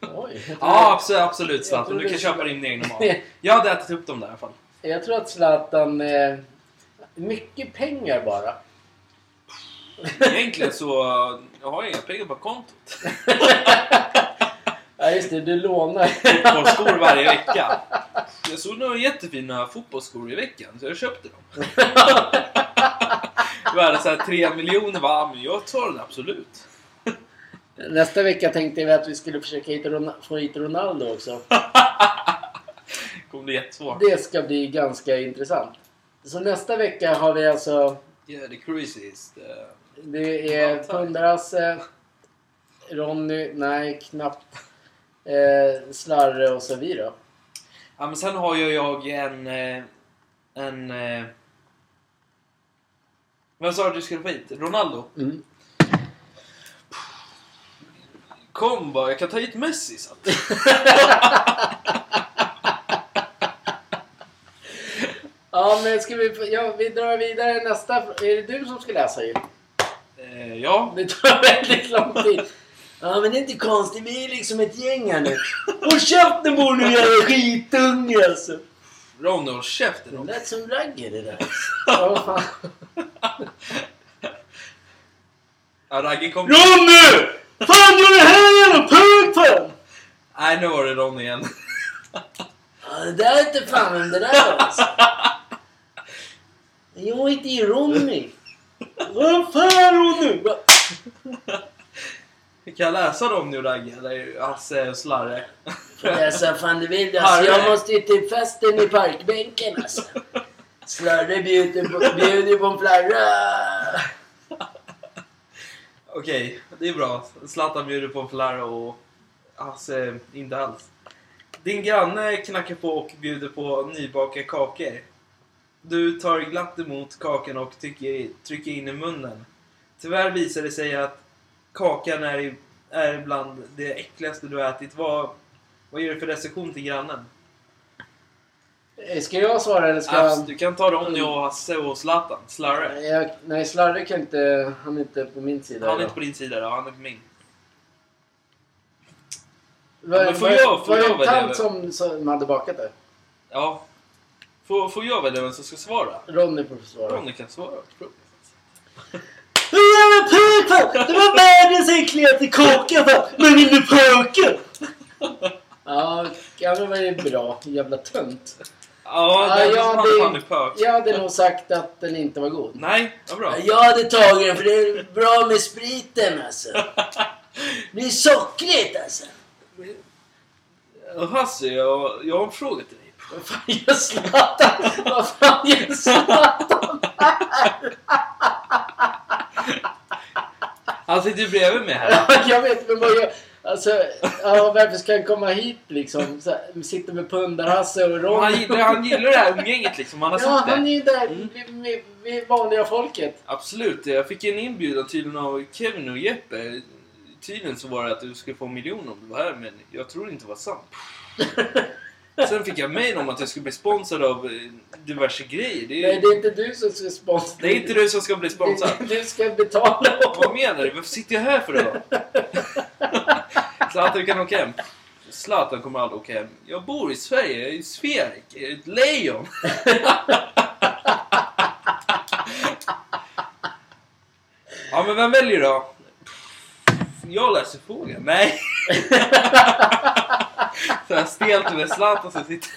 Oj. Ja, absolut, absolut Zlatan. Du kan köpa din egen mat. Jag hade ätit upp dem där i alla fall. Jag tror att Zlatan... Eh, mycket pengar bara. Egentligen så jag har jag inga pengar på kontot. Ja, just det. Du lånar. Fotbollsskor varje vecka. Jag såg några jättefina fotbollsskor i veckan så jag köpte dem. Värde såhär 3 miljoner va? Men jag tar det absolut. Nästa vecka tänkte vi att vi skulle försöka hitta Ron- få hit Ronaldo också. kommer bli jättesvårt. Det ska bli ganska intressant. Så nästa vecka har vi alltså... Yeah, the craziest. Uh, Det är. Pundarasse, Ronny, nej knappt. Eh, Slarre och så vi då. ja, men sen har ju jag en... eh, En... Vem sa du du skulle få hit? Ronaldo? Mm. Kom bara, jag kan ta hit Messi så att... Ja men ska vi... Ja, vi drar vidare nästa... Är det du som ska läsa ju? Eh, ja. Det tar väldigt lång tid. Ja men det är inte konstigt, vi är liksom ett gäng här nu. Håll käften på nu jävla skitunge alltså! Ronny, håll käften. Det lät som ragger det där. Ja, Ragge kom... Ronny! Fan gör det här jävla punkten! Nej, nu var det Ronny igen. Ja, det där är inte fan vem det där är alltså. Jag heter ju Ronny. Vad fan Ronny? Kan jag läsa Ronny och Ragge? Eller Hasse och Slarre? Läsa fan du vill. Alltså, jag måste ju till festen i parkbänken alltså. Slarre bjuder på, bjuder på en flarra. Okej, det är bra. Zlatan bjuder på en flarra och Hasse inte alls. Din granne knackar på och bjuder på nybakade kakor. Du tar glatt emot kakan och tycker, trycker in i munnen. Tyvärr visar det sig att kakan är, i, är bland det äckligaste du har ätit. Vad, vad ger du för recension till grannen? Eh, Ska jag svara eller ska Abs- Du kan ta Ronny och Hasse och Zlatan. Slarre. jag... Nej, Slarre kan inte... Han är inte på min sida. Han är idag. inte på din sida då, han är på min. Var, men får var, jag- får var det jag en välja? tant som, som hade bakat det? Ja. Får, får jag välja vem som ska svara? Ronny får svara. Ronny kan svara. Jävla pökfan! Det var världens äckligaste kaka! Men vill du pöka? Ja, ja det är bra. Jävla tönt. Ja, den ja, ja, det- fan är pök. Jag hade nog sagt att den inte var god. Nej, vad bra. Jag hade tagit den för det är bra med spriten alltså. Det blir sockrigt alltså. Hasse, jag, jag har en fråga till dig. Vad fan gör Zlatan? Vad fan gör Zlatan? Han sitter ju bredvid mig här. Jag vet men vad jag... Alltså, ja, varför ska han komma hit liksom? Så, här, sitter med Pundar-Hasse och Han Ronny. gillar, han gillar det här umgänget liksom. Han har Ja, sagt han är det. ju där Mm. med, med, med vanliga folket. Absolut. Jag fick en inbjudan tydligen av Kevin och Jeppe. Tydligen så var det att du skulle få en miljon om du var här, men jag tror inte det var sant. Sen fick jag mejl om att jag skulle bli sponsrad av eh, diverse grejer. Det är, Nej, det är inte du som ska sponsra. det är inte du som ska bli sponsrad. Du ska betala. Vad menar du? Varför sitter jag här för då? Du kan åka hem. Zlatan kommer aldrig åka hem. Jag bor i Sverige, jag är sferik, jag är ett lejon. ja, men vem väljer då? Jag läser frågan. Nej. Så här stelt med Zlatan som sitter...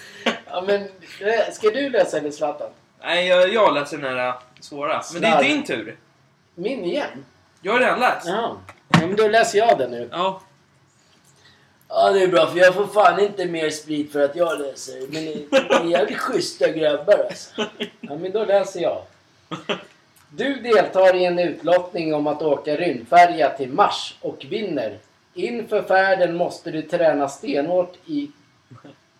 Ja, men eh, ska du läsa eller Zlatan? Nej, jag, jag läser den här äh, svåra. Men det är din tur. Min igen? Jag har redan läst. Ja, men då läser jag den nu. Ja. Ja, det är bra för jag får fan inte mer sprit för att jag läser. Men ni ni är jävligt schyssta grabbar alltså. Ja, men då läser jag. Du deltar i en utlottning om att åka rymdfärja till Mars och vinner. Inför färden måste du träna stenhårt i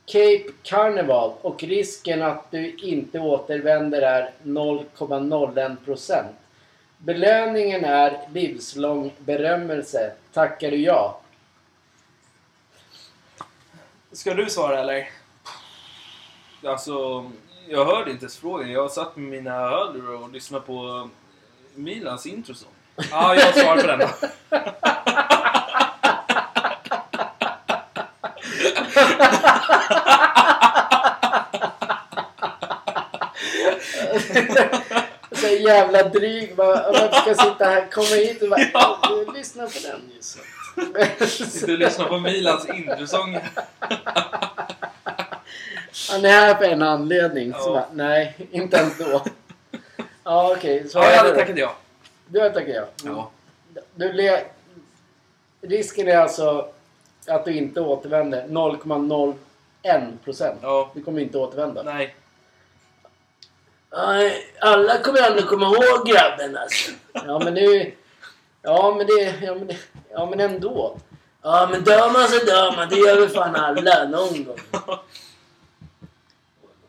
Cape Carnival och risken att du inte återvänder är 0,01%. Belöningen är livslång berömmelse. Tackar du ja? Ska du svara eller? Alltså, jag hörde inte ens frågan. Jag satt med mina hörlurar och lyssnade på Milans introsång. Ja, jag svarar på den då. Så jävla dryg. Man, man ska sitta här, komma hit och bara... Ja. Lyssna på den just. Du lyssnar på Milans introsång. Han är här för en anledning. Så Ja. bara, nej, inte ens då. Ja, okej. så Ja, jag hade tackat ja. Du har tackat ja. Ja. Du le... Risken är alltså att du inte återvänder 0,01 procent. Ja. Du kommer inte återvända. Nej. Alla kommer ändå komma ihåg grabben alltså. Ja men nu... Ja men det... Ja men, det, ja, men ändå. Ja men dör man så dör man. Det gör väl fan alla någon gång.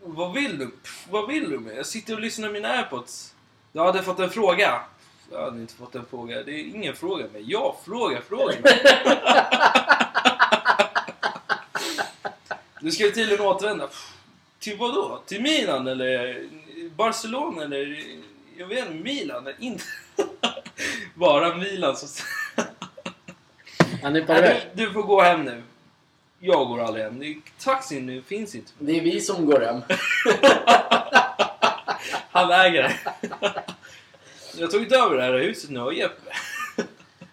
Vad vill du? Vad vill du med? Jag sitter och lyssnar på mina airpods. Du hade fått en fråga. Jag hade inte fått en fråga. Det är ingen fråga men jag frågar frågan. Du ska ju tydligen återvända. Pff, Till vad då? Till Milan eller Barcelona eller... Jag vet inte, Milan? Inte... Bara Milan som... Han är pervers. du, du får gå hem nu. Jag går aldrig hem. Det- Taxin nu finns inte. Det är vi som går hem. Han äger det. Jag har tagit över det här huset nu av Jeppe.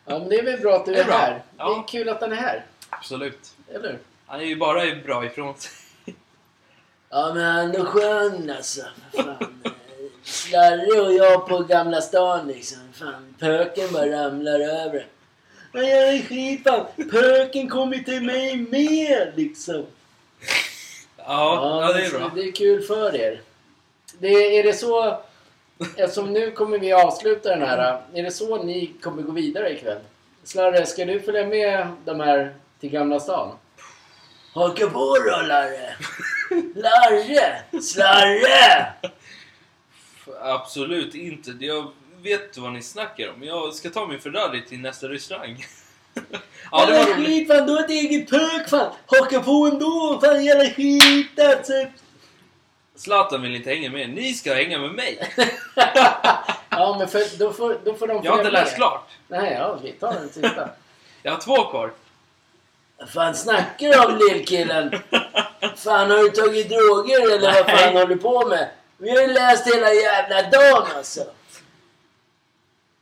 Ja men det är väl bra att du Det är, är här. Det Ja. är kul att han är här. Absolut. Eller? Han är ju bara bra ifrån sig. Ja men han är skön alltså. Fan. Slarre och jag på Gamla stan liksom. Fan, pöken bara ramlar över. Men jag är skit fan. Pöken kommer till mig med liksom. Ja, ja, det är bra. Det är kul för er. Det, är det så... Eftersom nu kommer vi avsluta den här. Är det så ni kommer gå vidare ikväll? Slarre, ska du följa med de här till Gamla stan? Haka på då Larre! Larre! Slarre! Absolut inte. Jag vet vad ni snackar om. Jag ska ta min Ferrari till nästa restaurang. Ja, det var skit fan, du har ett eget pök fan! Haka på ändå! Fan jävla skit alltså! Zlatan vill inte hänga med. Ni ska hänga med mig. Ja men för, då, får, då får de Jag har inte läst klart. Nej, ja, vi tar den sista. Jag har två kvar. Fan snackar du om lillkillen? Fan har du tagit droger eller vad fan håller du på med? Vi har ju läst hela jävla dagen alltså.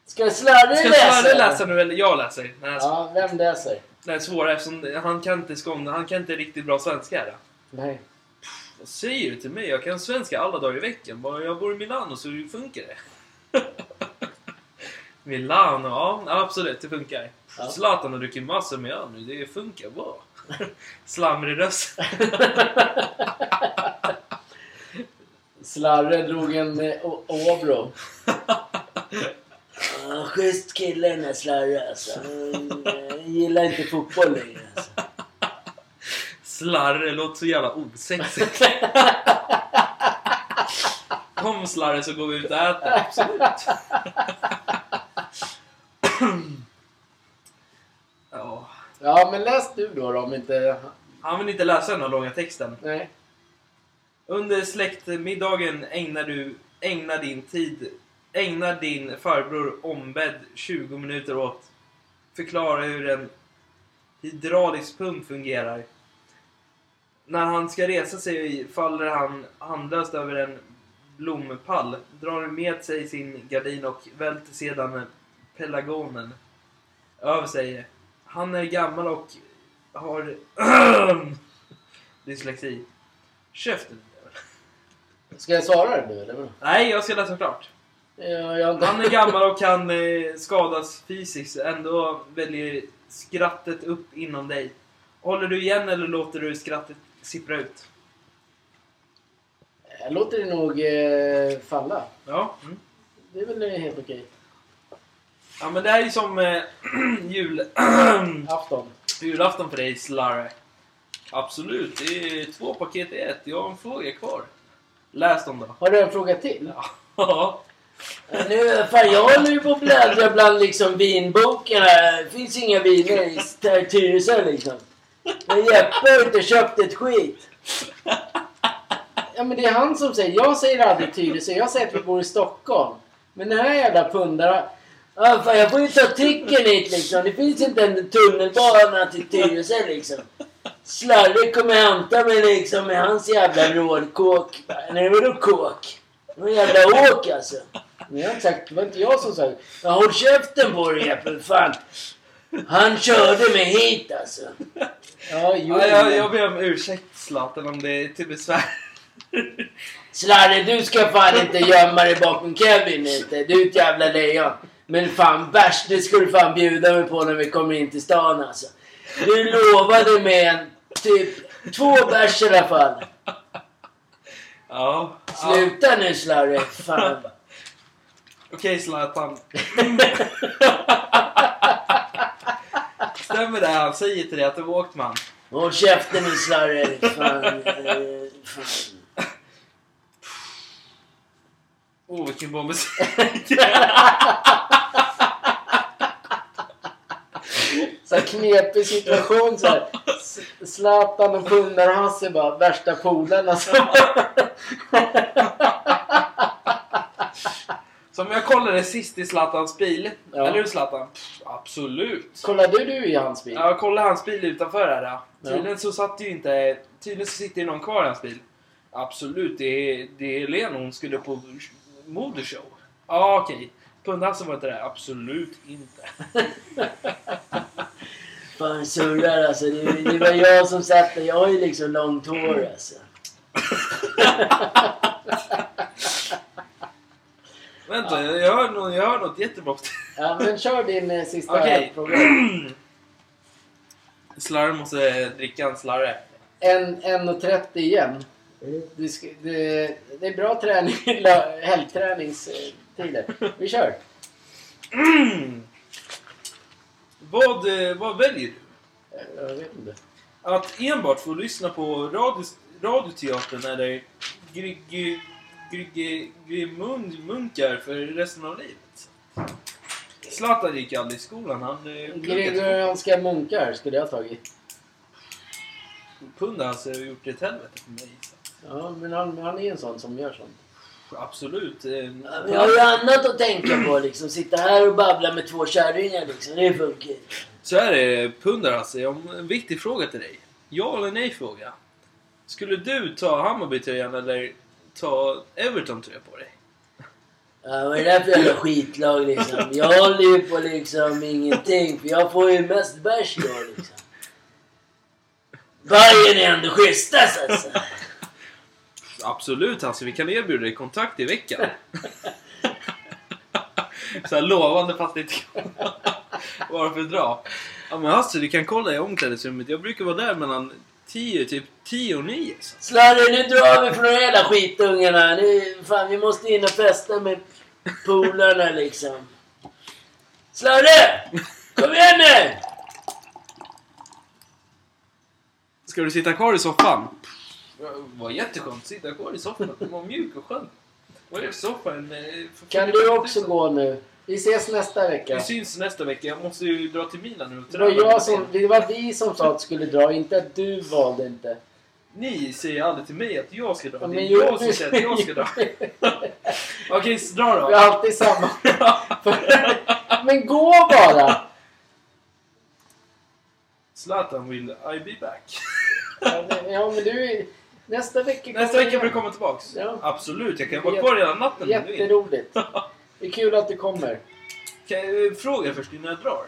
Ska Slarre Ska läsa? Slarre läsa nu eller jag läser? Nej, Ja, vem läser? Det är svårare eftersom han kan inte skånda. Han kan inte riktigt bra svenska. Här. Nej. Vad säger du till mig? Jag kan svenska alla dagar i veckan. Bara jag bor i Milano så funkar det. Milano, ja absolut det funkar. Ja. Zlatan har druckit massor med öl nu. Det funkar bra. Slamrig röst. Slarre drog en eh, Åbro. Ja, schysst kille den där Slarre alltså. Han gillar inte fotboll längre alltså. Slarre låter så jävla osexigt. Kom Slarre så går vi ut och äter. Absolut. Ja. Men läs du då, då om inte... Han vill inte läsa den här långa texten. Nej. Under släktmiddagen ägnar du ägnar din tid ägnar din farbror ombedd 20 minuter åt förklara hur en hydraulisk pump fungerar. När han ska resa sig faller han handlöst över en blompall, drar med sig sin gardin och välter sedan pelargonen över sig. Han är gammal och har dyslexi. Käften! Ska jag svara det nu eller? Nej, jag ska läsa klart. Ja, jag... Han är gammal och kan eh, skadas fysiskt. Ändå väljer skrattet upp inom dig. Håller du igen eller låter du skrattet sippra ut? Jag låter det nog eh, falla. Ja. Mm. Det är väl helt okej. Ja men det här är ju som eh, jul... Afton. julafton för dig Slarre. Absolut, det är två paket i ett. Jag har en fråga kvar. Läs dem då. Har du en fråga till? Ja. Nu, fan, jag håller ju på att bläddra bland liksom vinboken här. Det finns inga viner i Tyresö liksom. Men Jeppe har inte köpt ett skit. Ja men det är han som säger. Jag säger aldrig Tyresö. Jag säger att vi bor i Stockholm. Men den här jävla pundaren. Ah, fan, jag får ju ta tricken hit liksom. Det finns inte en tunnelbana till Tyresö liksom. Slarre kommer hämta mig liksom med hans jävla rådkåk. Nej vadå kåk? Någon jävla åk alltså. Men jag har sagt, det var inte jag som sa det. Ja, håll käften på dig Jeppe, fan. Han körde mig hit alltså. Ja, jo. Ja, jag, jag ber om ursäkt Zlatan om det är till besvär. Slarre, du ska fan inte gömma dig bakom Kevin inte. Du är ett jävla lejon. Men fan bärs, det ska du fan bjuda mig på när vi kommer in till stan alltså. Du lovade mig en typ två bärs i alla fall. Ja. ja. Sluta nu Slarre, fan. Okej Zlatan. Stämmer det han säger till dig att du åkt man? Håll käften nu Slarre. Fan. fan. Oh vilken bra musik. Så här knepig situation så här. Zlatan och Pundar-Hasse bara värsta polarna. Så Som jag kollade sist i Zlatans bil. Ja. Eller hur Zlatan? Pff, Absolut. Kollade du i hans bil? Ja, kolla hans bil utanför här. Ja. Tydligen så satt ju inte... Tydligen så sitter ju någon kvar i hans bil. Absolut, det är, det är Lena. Hon skulle på modeshow. Ja, okej. Pundhasse var inte där. Absolut inte. Fan surrar alltså. Det, det var jag som satt där. Jag har ju liksom långt hår alltså. Vänta, jag, jag, hör något, jag hör något jättebra. Ja men kör din eh, sista Okej. program. Slarre måste dricka en slarre. En, 1.30 igen. Det, ska, det, det är bra träning, helgträningstider. Vi kör. Vad, eh, vad väljer du? Jag vet inte. Att enbart få lyssna på radio, radioteatern eller grygge- grymmun- munkar för resten av livet? Zlatan gick aldrig i skolan. Han eh. Gregorianska munkar skulle jag ha tagit. Punda alltså, har gjort ett helvete för mig. Ja, men han, han är en sån som gör sånt. Absolut. eh, Jag har ju annat att tänka på liksom. Sitta här och babbla med två kärringar liksom. Det funkar. Så är det Pundar alltså. En viktig fråga till dig. Ja eller nej fråga. Skulle du ta Hammarby-tröjan eller ta Everton-tröja på dig? Ja, vad är det där för jävla skitlag liksom? Jag håller ju på liksom ingenting. För jag får ju mest bärs då liksom. Bajen är ändå schysstast alltså. Absolut alltså, vi kan erbjuda dig kontakt i veckan. Så här lovande fast det inte Varför dra? Ja men Hasse, du kan kolla i omklädningsrummet. Jag brukar vara där mellan 10, typ 10 och 9. Så. Slarre, nu drar vi från de jävla skitungarna. Nu, fan, vi måste in och festa med polarna liksom. Slarre! Kom igen nu! Ska du sitta kvar i soffan? Det var jätteskönt att sitta kvar i soffan. Den var mjuk och skön. Vad är det för soffa? En, eh, Kan du också gå nu? Vi ses nästa vecka. Vi syns nästa vecka. Jag måste ju dra till Milan nu och Det var, jag som, det var vi som sa att du skulle dra, inte att du valde inte. Ni säger aldrig till mig att jag ska dra. Ja, det men är jag som säger att jag ska dra. Okej, dra Vi då. har alltid samma. Men gå bara! Zlatan will I be back. Ja, men du, nästa vecka Nästa kommer vecka får du komma tillbaks. Ja. Absolut, jag kan vara kvar hela natten. Jätteroligt. Det är kul att du kommer. Kan jag fråga först innan jag drar?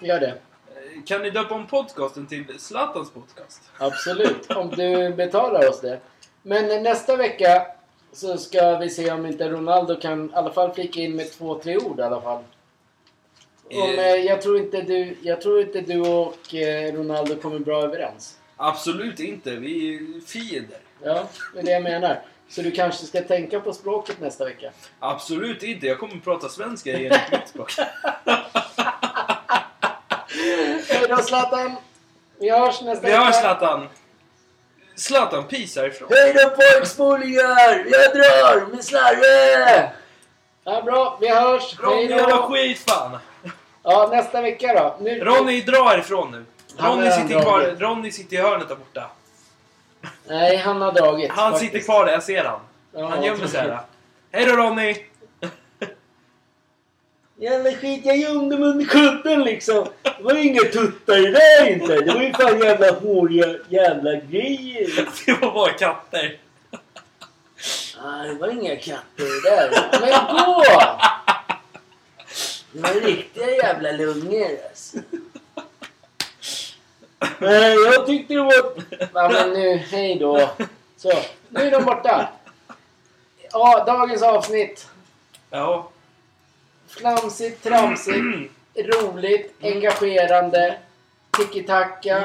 Gör det. Eh, Kan ni döpa om podcasten till Zlatans podcast? Absolut. Om du betalar oss det. Men nästa vecka så ska vi se om inte Ronaldo kan i alla fall flika in med två, tre ord i alla fall. Om, Eh. eh, jag, tror inte du, jag tror inte du och eh, Ronaldo kommer bra överens. Absolut inte, vi är fiender. Ja, det är det jag menar. Så du kanske ska tänka på språket nästa vecka. Absolut inte, jag kommer prata svenska enligt mitt språk. Hej då Zlatan! Vi hörs nästa Vi hörs Zlatan! Zlatan, peace härifrån. Hej då pojkspolingar! Jag drar med slarve! Ja, bra, vi hörs. Ronny jävla skit fan! Ja, nästa vecka då. Nu... Ronny, dra härifrån nu! Ronny sitter, kvar. Ronny sitter i hörnet där borta. Nej, han har dragit. Han faktiskt. sitter kvar där, jag ser han. Ja, Han gömmer sig här. Hej då Ronny! Jävla skit, jag gömde mig under kudden liksom. Det var inga tuttar i det där inte. Det var ju fan jävla håriga jävla grejer. Det var bara katter. Nej, det var inga katter i det där. Men gå! Det var riktiga jävla lungor alltså. Nej, jag tyckte det var... Ja, men nu, hej då. Så, nu är de borta. Ja, dagens avsnitt. Ja. Flamsigt, tramsigt, roligt, engagerande, tiki-taka,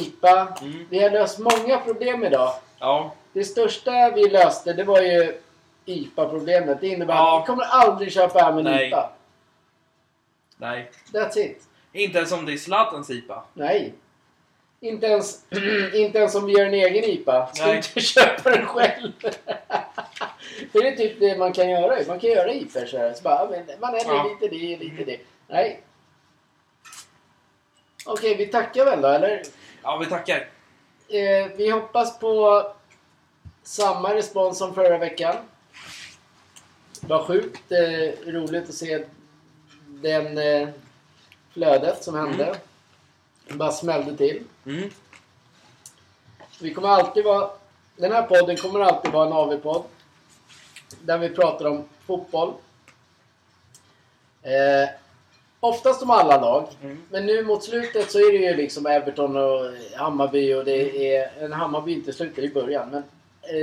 IPA. Mm. Vi har löst många problem idag. Ja. Det största vi löste det var ju IPA-problemet. Det innebär Ja. att vi kommer aldrig köpa hem en Nej. IPA. Nej. That's it. Inte ens om det är Zlatans IPA. Nej. Inte ens, inte ens om vi gör en egen IPA. Ska Nej. inte köpa den själv. Det är typ det man kan göra. Man kan göra IPA så här. Så bara, man häller Ja. lite det, lite det. Nej. Okej, vi tackar väl då, eller? Ja, vi tackar. Eh, vi hoppas på samma respons som förra veckan. Det var sjukt eh, roligt att se den eh, flödet som hände. Det bara smällde till. Mm. Vi kommer alltid vara... Den här podden kommer alltid vara en AV-podd. Där vi pratar om fotboll. Eh, oftast om alla lag. Mm. Men nu mot slutet så är det ju liksom Everton och Hammarby och det är... En Hammarby inte slutar i början, men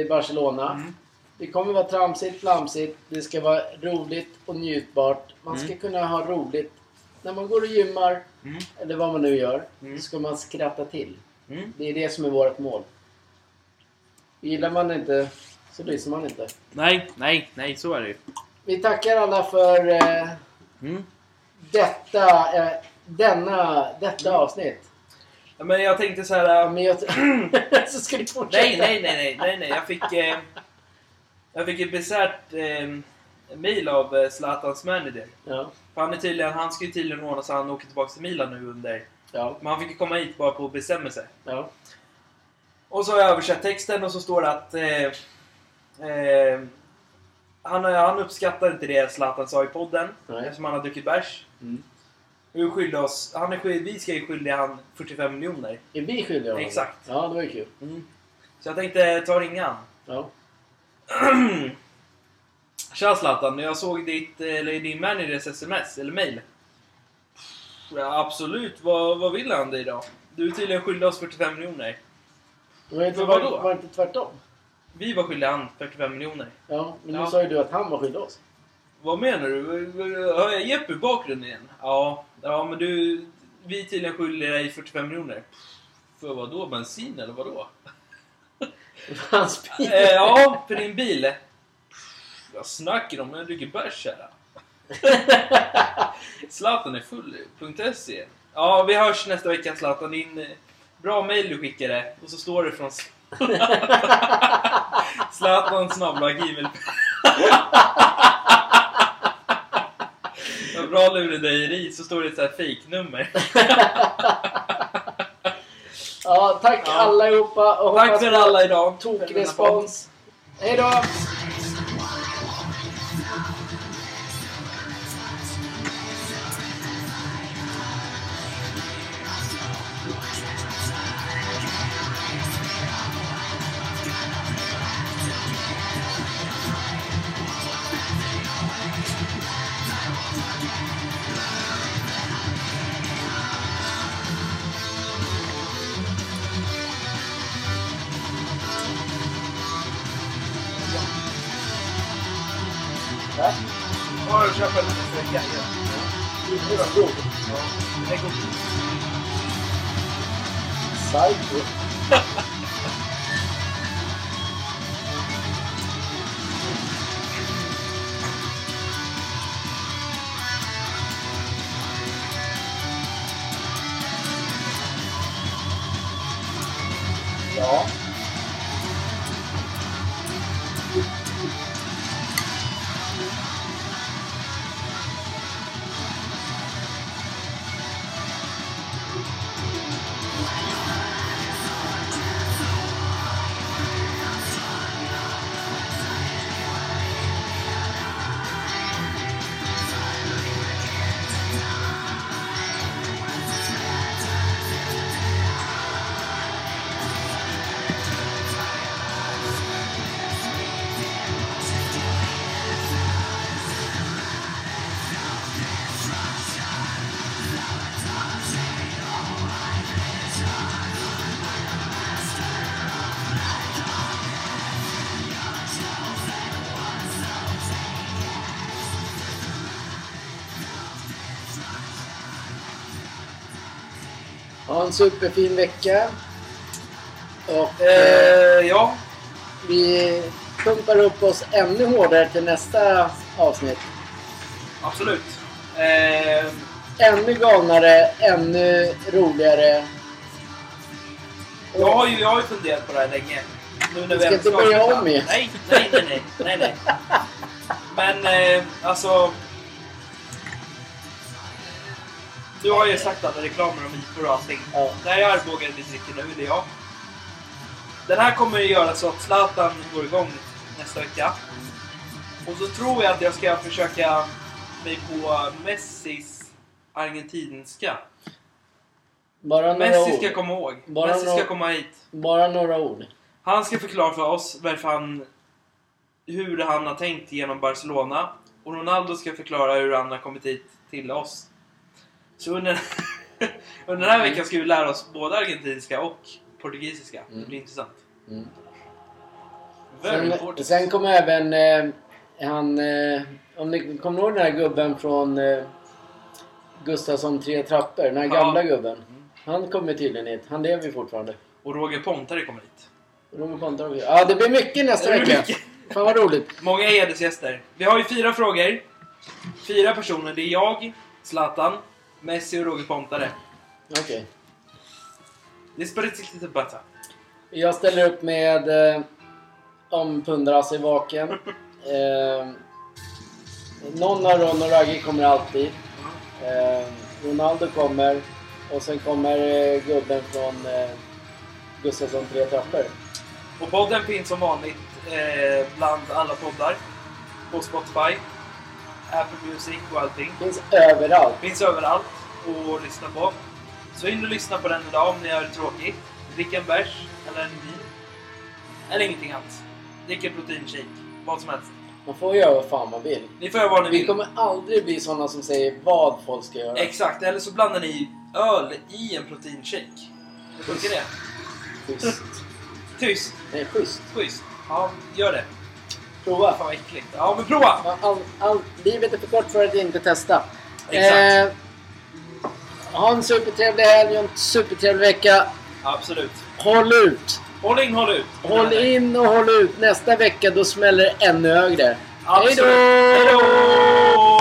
eh, Barcelona. Mm. Det kommer vara tramsigt, flamsigt. Det ska vara roligt och njutbart. Man ska Mm. kunna ha roligt. När man går och gymmar, Mm. eller vad man nu gör, Mm. så ska man skratta till. Mm. Det är det som är vårt mål. Gillar man inte så lyssnar man inte. Nej, nej, nej, så är det ju. Vi tackar alla för eh, Mm. detta, eh, denna, detta avsnitt. Ja, Men jag tänkte så här... Äh, Men jag så ska du fortsätta. Nej, nej, nej, nej, nej, nej. Jag fick... Eh, jag fick ett besärt eh, mail av eh, Zlatans manager. Ja, För han, är tydligen, han ska ju tydligen ordna så han åker tillbaka till Milan nu under... ja, Men han fick ju komma hit bara på bestämmelse. ja. Och så har jag översatt texten och så står det att... Eh, eh, han, han uppskattar inte det Zlatan sa i podden. Nej. Eftersom han har druckit bärs. Mm. Vi oss... Han är skyld, vi ska ju skyldiga han 45 miljoner. Är vi skyldiga honom? Exakt. Ja, det var ju kul. Mm. Så jag tänkte ta och ringa han. Ja. Tja Zlatan, jag såg ditt, eller din managers sms, eller mail. Ja, absolut, vad, vad vill han dig då? Du är tydligen skyldig oss 45 miljoner. Var inte, Men var, vadå? var inte tvärtom? Vi var skyldiga han 45 miljoner. Ja, men nu Ja. sa ju du att han var skyldig oss. Vad menar du? Har jag Jeppe i bakgrunden igen? Ja, ja men du... Vi är tydligen skyldiga dig 45 miljoner. För vad då? Bensin eller vad då? Hans bil. Eh, ja, för din bil. Jag snackar om jag dricker bärs här. Zlatan är full.se. Ja, vi hörs nästa vecka Zlatan. Din eh, bra mail du skickade. Och så står det från Zlatan snabbla gmail. Vad bra lurendrejeri. Så står det ett så här fake-nummer. Ja, tack Ja. allihopa och Tack för alla idag. Tokrespons. Hej då! En superfin vecka. Och eh, Eh, ja. vi pumpar upp oss ännu hårdare till nästa avsnitt. Absolut. Eh, Ännu galnare, ännu roligare. jag, har ju, jag har ju funderat på det här länge. Nu när vi ska inte börja om igen. Nej, nej, nej, nej, nej. Men eh, alltså... Du har ju sagt alla reklamer om IPor och allting. Ja. Det här är Arboga vi dricker nu, det är jag. Den här kommer ju göra så att Zlatan går igång nästa vecka. Och så tror jag att jag ska försöka mig på Messis argentinska. Bara några Messi ord. ska komma ihåg. Bara Messi ska några- komma hit. Bara några ord. Han ska förklara för oss varför han, hur han har tänkt genom Barcelona. Och Ronaldo ska förklara hur han har kommit hit till oss. Så under, under den här veckan ska vi lära oss både argentinska och portugisiska. Det Mm. blir intressant. Mm. Very Sen, sen kommer även eh, han... Eh, om ni kommer ihåg den här gubben från eh, Gustafsson tre trappor? Den här Ja. gamla gubben. Han kommer tydligen hit. Han lever ju fortfarande. Och Roger Pontare kommer hit. Roger Pontare. Ja, det blir mycket nästa vecka. mycket. Fan vad roligt. Många hedersgäster. Vi har ju fyra frågor. Fyra personer. Det är jag, Zlatan, Messi och Roger Pontare. Okej. Det spelar lite bättre. Jag ställer upp med eh, om Pundrasse är vaken. Eh, någon av Ron och Ragge kommer alltid. Eh, Ronaldo kommer. Och sen kommer eh, gubben från eh, Gustafsson tre trappor. Och podden finns som vanligt eh, bland alla poddar. På Spotify, Apple Music och allting. Finns överallt. Finns överallt att lyssna på. Så in och lyssna på den idag om ni har tråkigt. Drick en bärs eller en vin. Eller ingenting alls. Drick en proteinshake. Vad som helst. Man får göra vad fan man vill. Ni får göra vad ni Vi vill. kommer aldrig bli sådana som säger vad folk ska göra. Exakt, eller så blandar ni öl i en proteinshake. Hur funkar det? Schysst. Tyst. Nej, schysst. Schysst. Ja, gör det. Prova. Fan vad äckligt. Ja, men prova! Ja, All, all, livet är för kort för att inte testa. Exakt. Eh, ha en supertrevlig helg och en supertrevlig vecka. Absolut. Håll ut! Håll in, håll ut. Håll in och håll ut. Nästa vecka då smäller det ännu högre. Hej då!